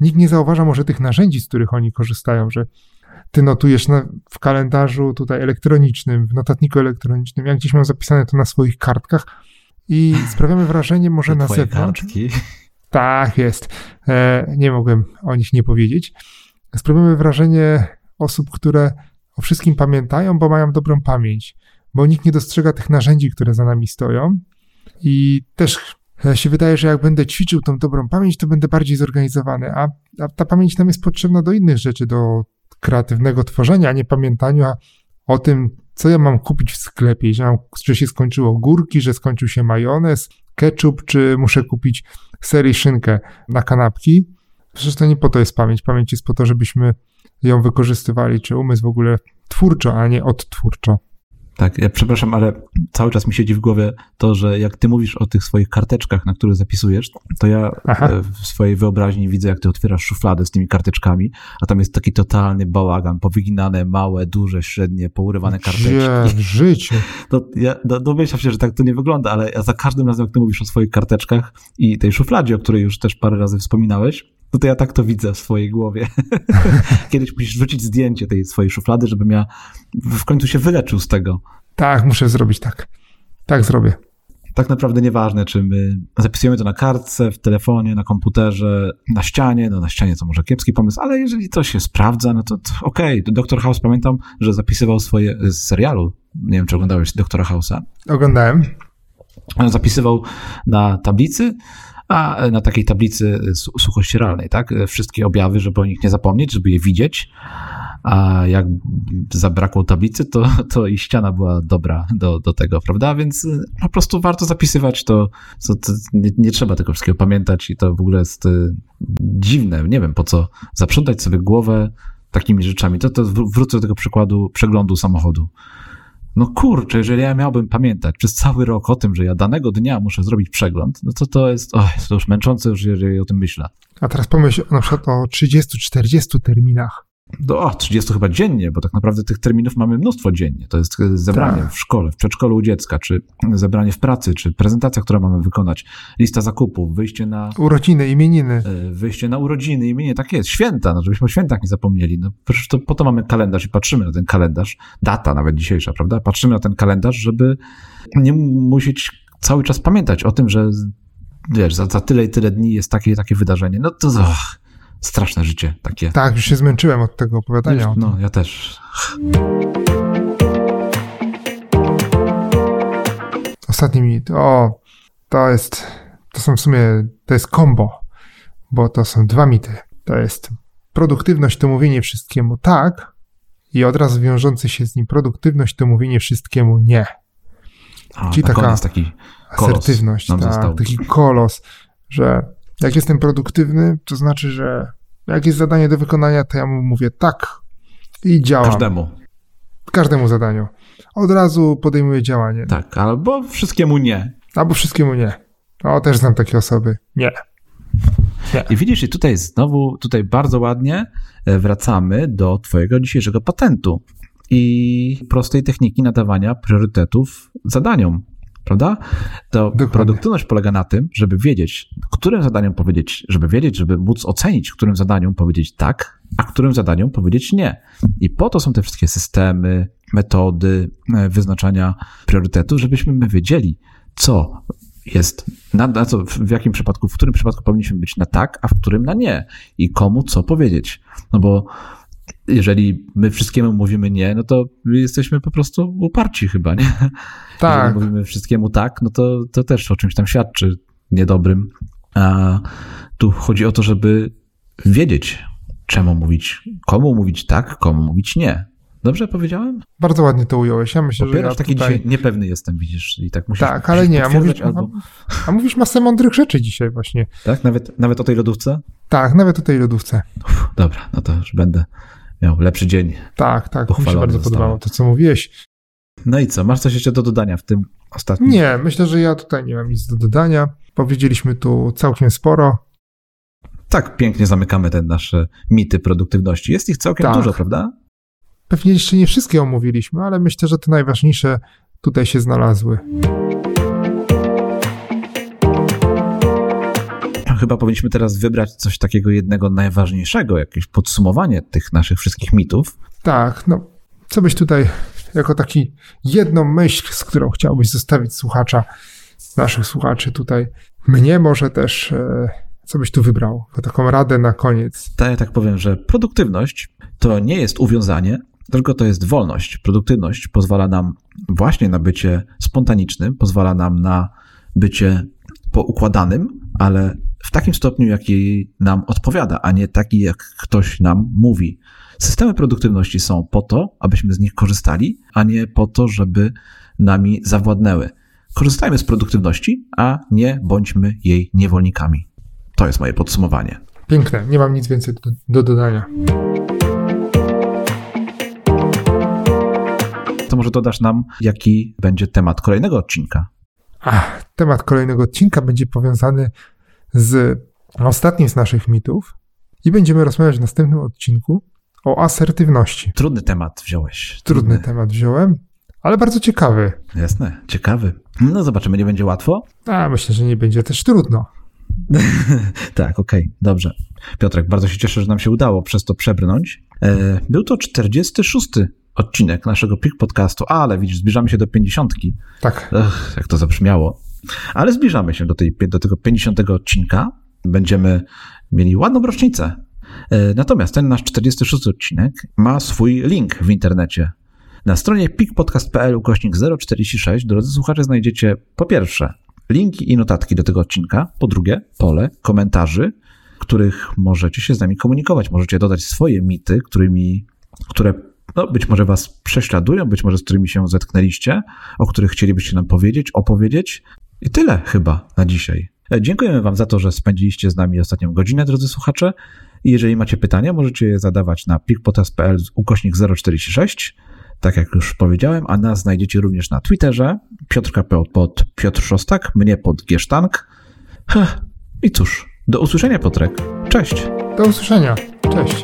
nikt nie zauważa może tych narzędzi, z których oni korzystają, że ty notujesz na, w kalendarzu tutaj elektronicznym, w notatniku elektronicznym, jak gdzieś mam zapisane to na swoich kartkach i (laughs) sprawiamy wrażenie może na zewnątrz. Kartki. Tak, jest. E, nie mogłem o nich nie powiedzieć. Sprawiamy wrażenie osób, które o wszystkim pamiętają, bo mają dobrą pamięć, bo nikt nie dostrzega tych narzędzi, które za nami stoją. I też się wydaje, że jak będę ćwiczył tą dobrą pamięć, to będę bardziej zorganizowany, a, a ta pamięć nam jest potrzebna do innych rzeczy, do kreatywnego tworzenia, a nie pamiętania o tym, co ja mam kupić w sklepie, że, mam, że się skończyło górki, że skończył się majonez, ketchup, czy muszę kupić ser i szynkę na kanapki. Przecież to nie po to jest pamięć. Pamięć jest po to, żebyśmy ją wykorzystywali, czy umysł w ogóle twórczo, a nie odtwórczo. Tak, ja przepraszam, ale cały czas mi siedzi w głowie to, że jak ty mówisz o tych swoich karteczkach, na których zapisujesz, to ja Aha. E, w swojej wyobraźni widzę, jak ty otwierasz szufladę z tymi karteczkami, a tam jest taki totalny bałagan, powyginane, małe, duże, średnie, pourywane karteczki. Gdzie w życiu. (laughs) To ja do, domyślam się, że tak to nie wygląda, ale ja za każdym razem, jak ty mówisz o swoich karteczkach i tej szufladzie, o której już też parę razy wspominałeś, no to ja tak to widzę w swojej głowie. (laughs) Kiedyś musisz wrzucić zdjęcie tej swojej szuflady, żebym ja w końcu się wyleczył z tego. Tak, muszę zrobić tak. Tak zrobię. Tak naprawdę nieważne, czy my zapisujemy to na kartce, w telefonie, na komputerze, na ścianie. No na ścianie to może kiepski pomysł, ale jeżeli to się sprawdza, no to, to okej. Okay. Dr. House pamiętam, że zapisywał swoje z serialu. Nie wiem, czy oglądałeś Doktora House'a. Oglądałem. Zapisywał na tablicy a na takiej tablicy suchościeralnej, tak? Wszystkie objawy, żeby o nich nie zapomnieć, żeby je widzieć. A jak zabrakło tablicy, to, (laughs) to i ściana była dobra do, do tego, prawda? Więc po prostu warto zapisywać to, to, nie, nie, trzeba tego wszystkiego pamiętać i to w ogóle jest dziwne. Nie wiem po co zaprzątać sobie głowę takimi rzeczami. To, to wrócę do tego przykładu przeglądu samochodu. No kurczę, jeżeli ja miałbym pamiętać przez cały rok o tym, że ja danego dnia muszę zrobić przegląd, no to to jest, oh, to już męczące, jeżeli o tym myślę. A teraz pomyśl na przykład o 30-40 terminach do o, 30 chyba dziennie, bo tak naprawdę tych terminów mamy mnóstwo dziennie. To jest zebranie tak. w szkole, w przedszkolu u dziecka, czy zebranie w pracy, czy prezentacja, którą mamy wykonać, lista zakupów, wyjście na... Urodziny, imieniny. E, wyjście na urodziny, imienie, tak jest, święta, no żebyśmy o świętach nie zapomnieli. No przecież to, po to mamy kalendarz i patrzymy na ten kalendarz, data nawet dzisiejsza, prawda? Patrzymy na ten kalendarz, żeby nie musieć cały czas pamiętać o tym, że wiesz, za, za tyle i tyle dni jest takie takie wydarzenie. No to... Oh straszne życie takie. Tak, już się zmęczyłem od tego opowiadania. Już, no, ja też. Ostatni mit. O, to jest, to są w sumie, to jest kombo, bo to są dwa mity. To jest produktywność to mówienie wszystkiemu tak i od razu wiążący się z nim produktywność to mówienie wszystkiemu nie. A, Czyli taka taki asertywność, tak, taki kolos, że jak jestem produktywny, to znaczy, że jak jest zadanie do wykonania, to ja mu mówię tak i działam. Każdemu. Każdemu zadaniu. Od razu podejmuję działanie. Tak, albo wszystkiemu nie. Albo wszystkiemu nie. O, też znam takie osoby. Nie. nie. I widzisz, i tutaj znowu, tutaj bardzo ładnie e, wracamy do twojego dzisiejszego patentu i prostej techniki nadawania priorytetów zadaniom prawda? To Dokładnie. produktywność polega na tym, żeby wiedzieć, którym zadaniom powiedzieć, żeby wiedzieć, żeby móc ocenić, którym zadaniom powiedzieć tak, a którym zadaniom powiedzieć nie. I po to są te wszystkie systemy, metody e, wyznaczania priorytetu, żebyśmy my wiedzieli, co jest, na, na co, w jakim przypadku, w którym przypadku powinniśmy być na tak, a w którym na nie i komu co powiedzieć. No bo jeżeli my wszystkiemu mówimy nie, no to jesteśmy po prostu uparci chyba, nie? Tak. Jeżeli mówimy wszystkiemu tak, no to, to też o czymś tam świadczy niedobrym. A tu chodzi o to, żeby wiedzieć, czemu mówić, komu mówić tak, komu mówić nie. Dobrze powiedziałem? Bardzo ładnie to ująłeś. Ja myślę, Dopiero że ja taki tutaj... dzisiaj niepewny jestem, widzisz, i tak musisz Tak, ale nie, a mówisz, albo... a mówisz masę mądrych rzeczy dzisiaj właśnie. Tak? Nawet, nawet o tej lodówce? Tak, nawet o tej lodówce. Uf, dobra, no to już będę miał lepszy dzień. Tak, tak, mi się bardzo podobało to, co mówiłeś. No i co, masz coś jeszcze do dodania w tym ostatnim? Nie, myślę, że ja tutaj nie mam nic do dodania. Powiedzieliśmy tu całkiem sporo. Tak pięknie zamykamy te nasze mity produktywności. Jest ich całkiem Tak. dużo, prawda? Pewnie jeszcze nie wszystkie omówiliśmy, ale myślę, że te najważniejsze tutaj się znalazły. Chyba powinniśmy teraz wybrać coś takiego jednego najważniejszego, jakieś podsumowanie tych naszych wszystkich mitów. Tak, no, co byś tutaj jako taki jedną myśl, z którą chciałbyś zostawić słuchacza, naszych słuchaczy tutaj, mnie może też, e, co byś tu wybrał? Jako taką radę na koniec. To ja tak powiem, że produktywność to nie jest uwiązanie, tylko to jest wolność. Produktywność pozwala nam właśnie na bycie spontanicznym, pozwala nam na bycie poukładanym, ale w takim stopniu, jaki nam odpowiada, a nie taki, jak ktoś nam mówi. Systemy produktywności są po to, abyśmy z nich korzystali, a nie po to, żeby nami zawładnęły. Korzystajmy z produktywności, a nie bądźmy jej niewolnikami. To jest moje podsumowanie. Piękne, nie mam nic więcej do, do dodania. To może dodasz nam, jaki będzie temat kolejnego odcinka. Ach, temat kolejnego odcinka będzie powiązany z ostatnim z naszych mitów i będziemy rozmawiać w następnym odcinku o asertywności. Trudny temat wziąłeś. Trudny temat wziąłem, ale bardzo ciekawy. Jasne, ciekawy. No zobaczymy, nie będzie łatwo. A myślę, że nie będzie też trudno. (laughs) tak, okej, dobrze. Piotrek, bardzo się cieszę, że nam się udało przez to przebrnąć. E, był to 46. odcinek naszego PIK podcastu, ale widzisz, zbliżamy się do 50. Tak, Ech, jak to zabrzmiało. Ale zbliżamy się do, tej, do tego 50 odcinka. Będziemy mieli ładną rocznicę. E, Natomiast ten nasz 46 odcinek ma swój link w internecie. Na stronie pikpodcast.pl ukośnik 046, drodzy słuchacze, znajdziecie po pierwsze linki i notatki do tego odcinka, po drugie pole komentarzy, których możecie się z nami komunikować. Możecie dodać swoje mity, którymi, które no, być może was prześladują, być może z którymi się zetknęliście, o których chcielibyście nam powiedzieć, opowiedzieć. I tyle chyba na dzisiaj. E, Dziękujemy Wam za to, że spędziliście z nami ostatnią godzinę, drodzy słuchacze. Jeżeli macie pytania, możecie je zadawać na pikpotas.pl ukośnik 046, tak jak już powiedziałem, a nas znajdziecie również na Twitterze, Piotrka pod, Piotr Szostak, mnie pod Giesztank. I cóż, do usłyszenia Piotrek. Cześć! do usłyszenia. Cześć.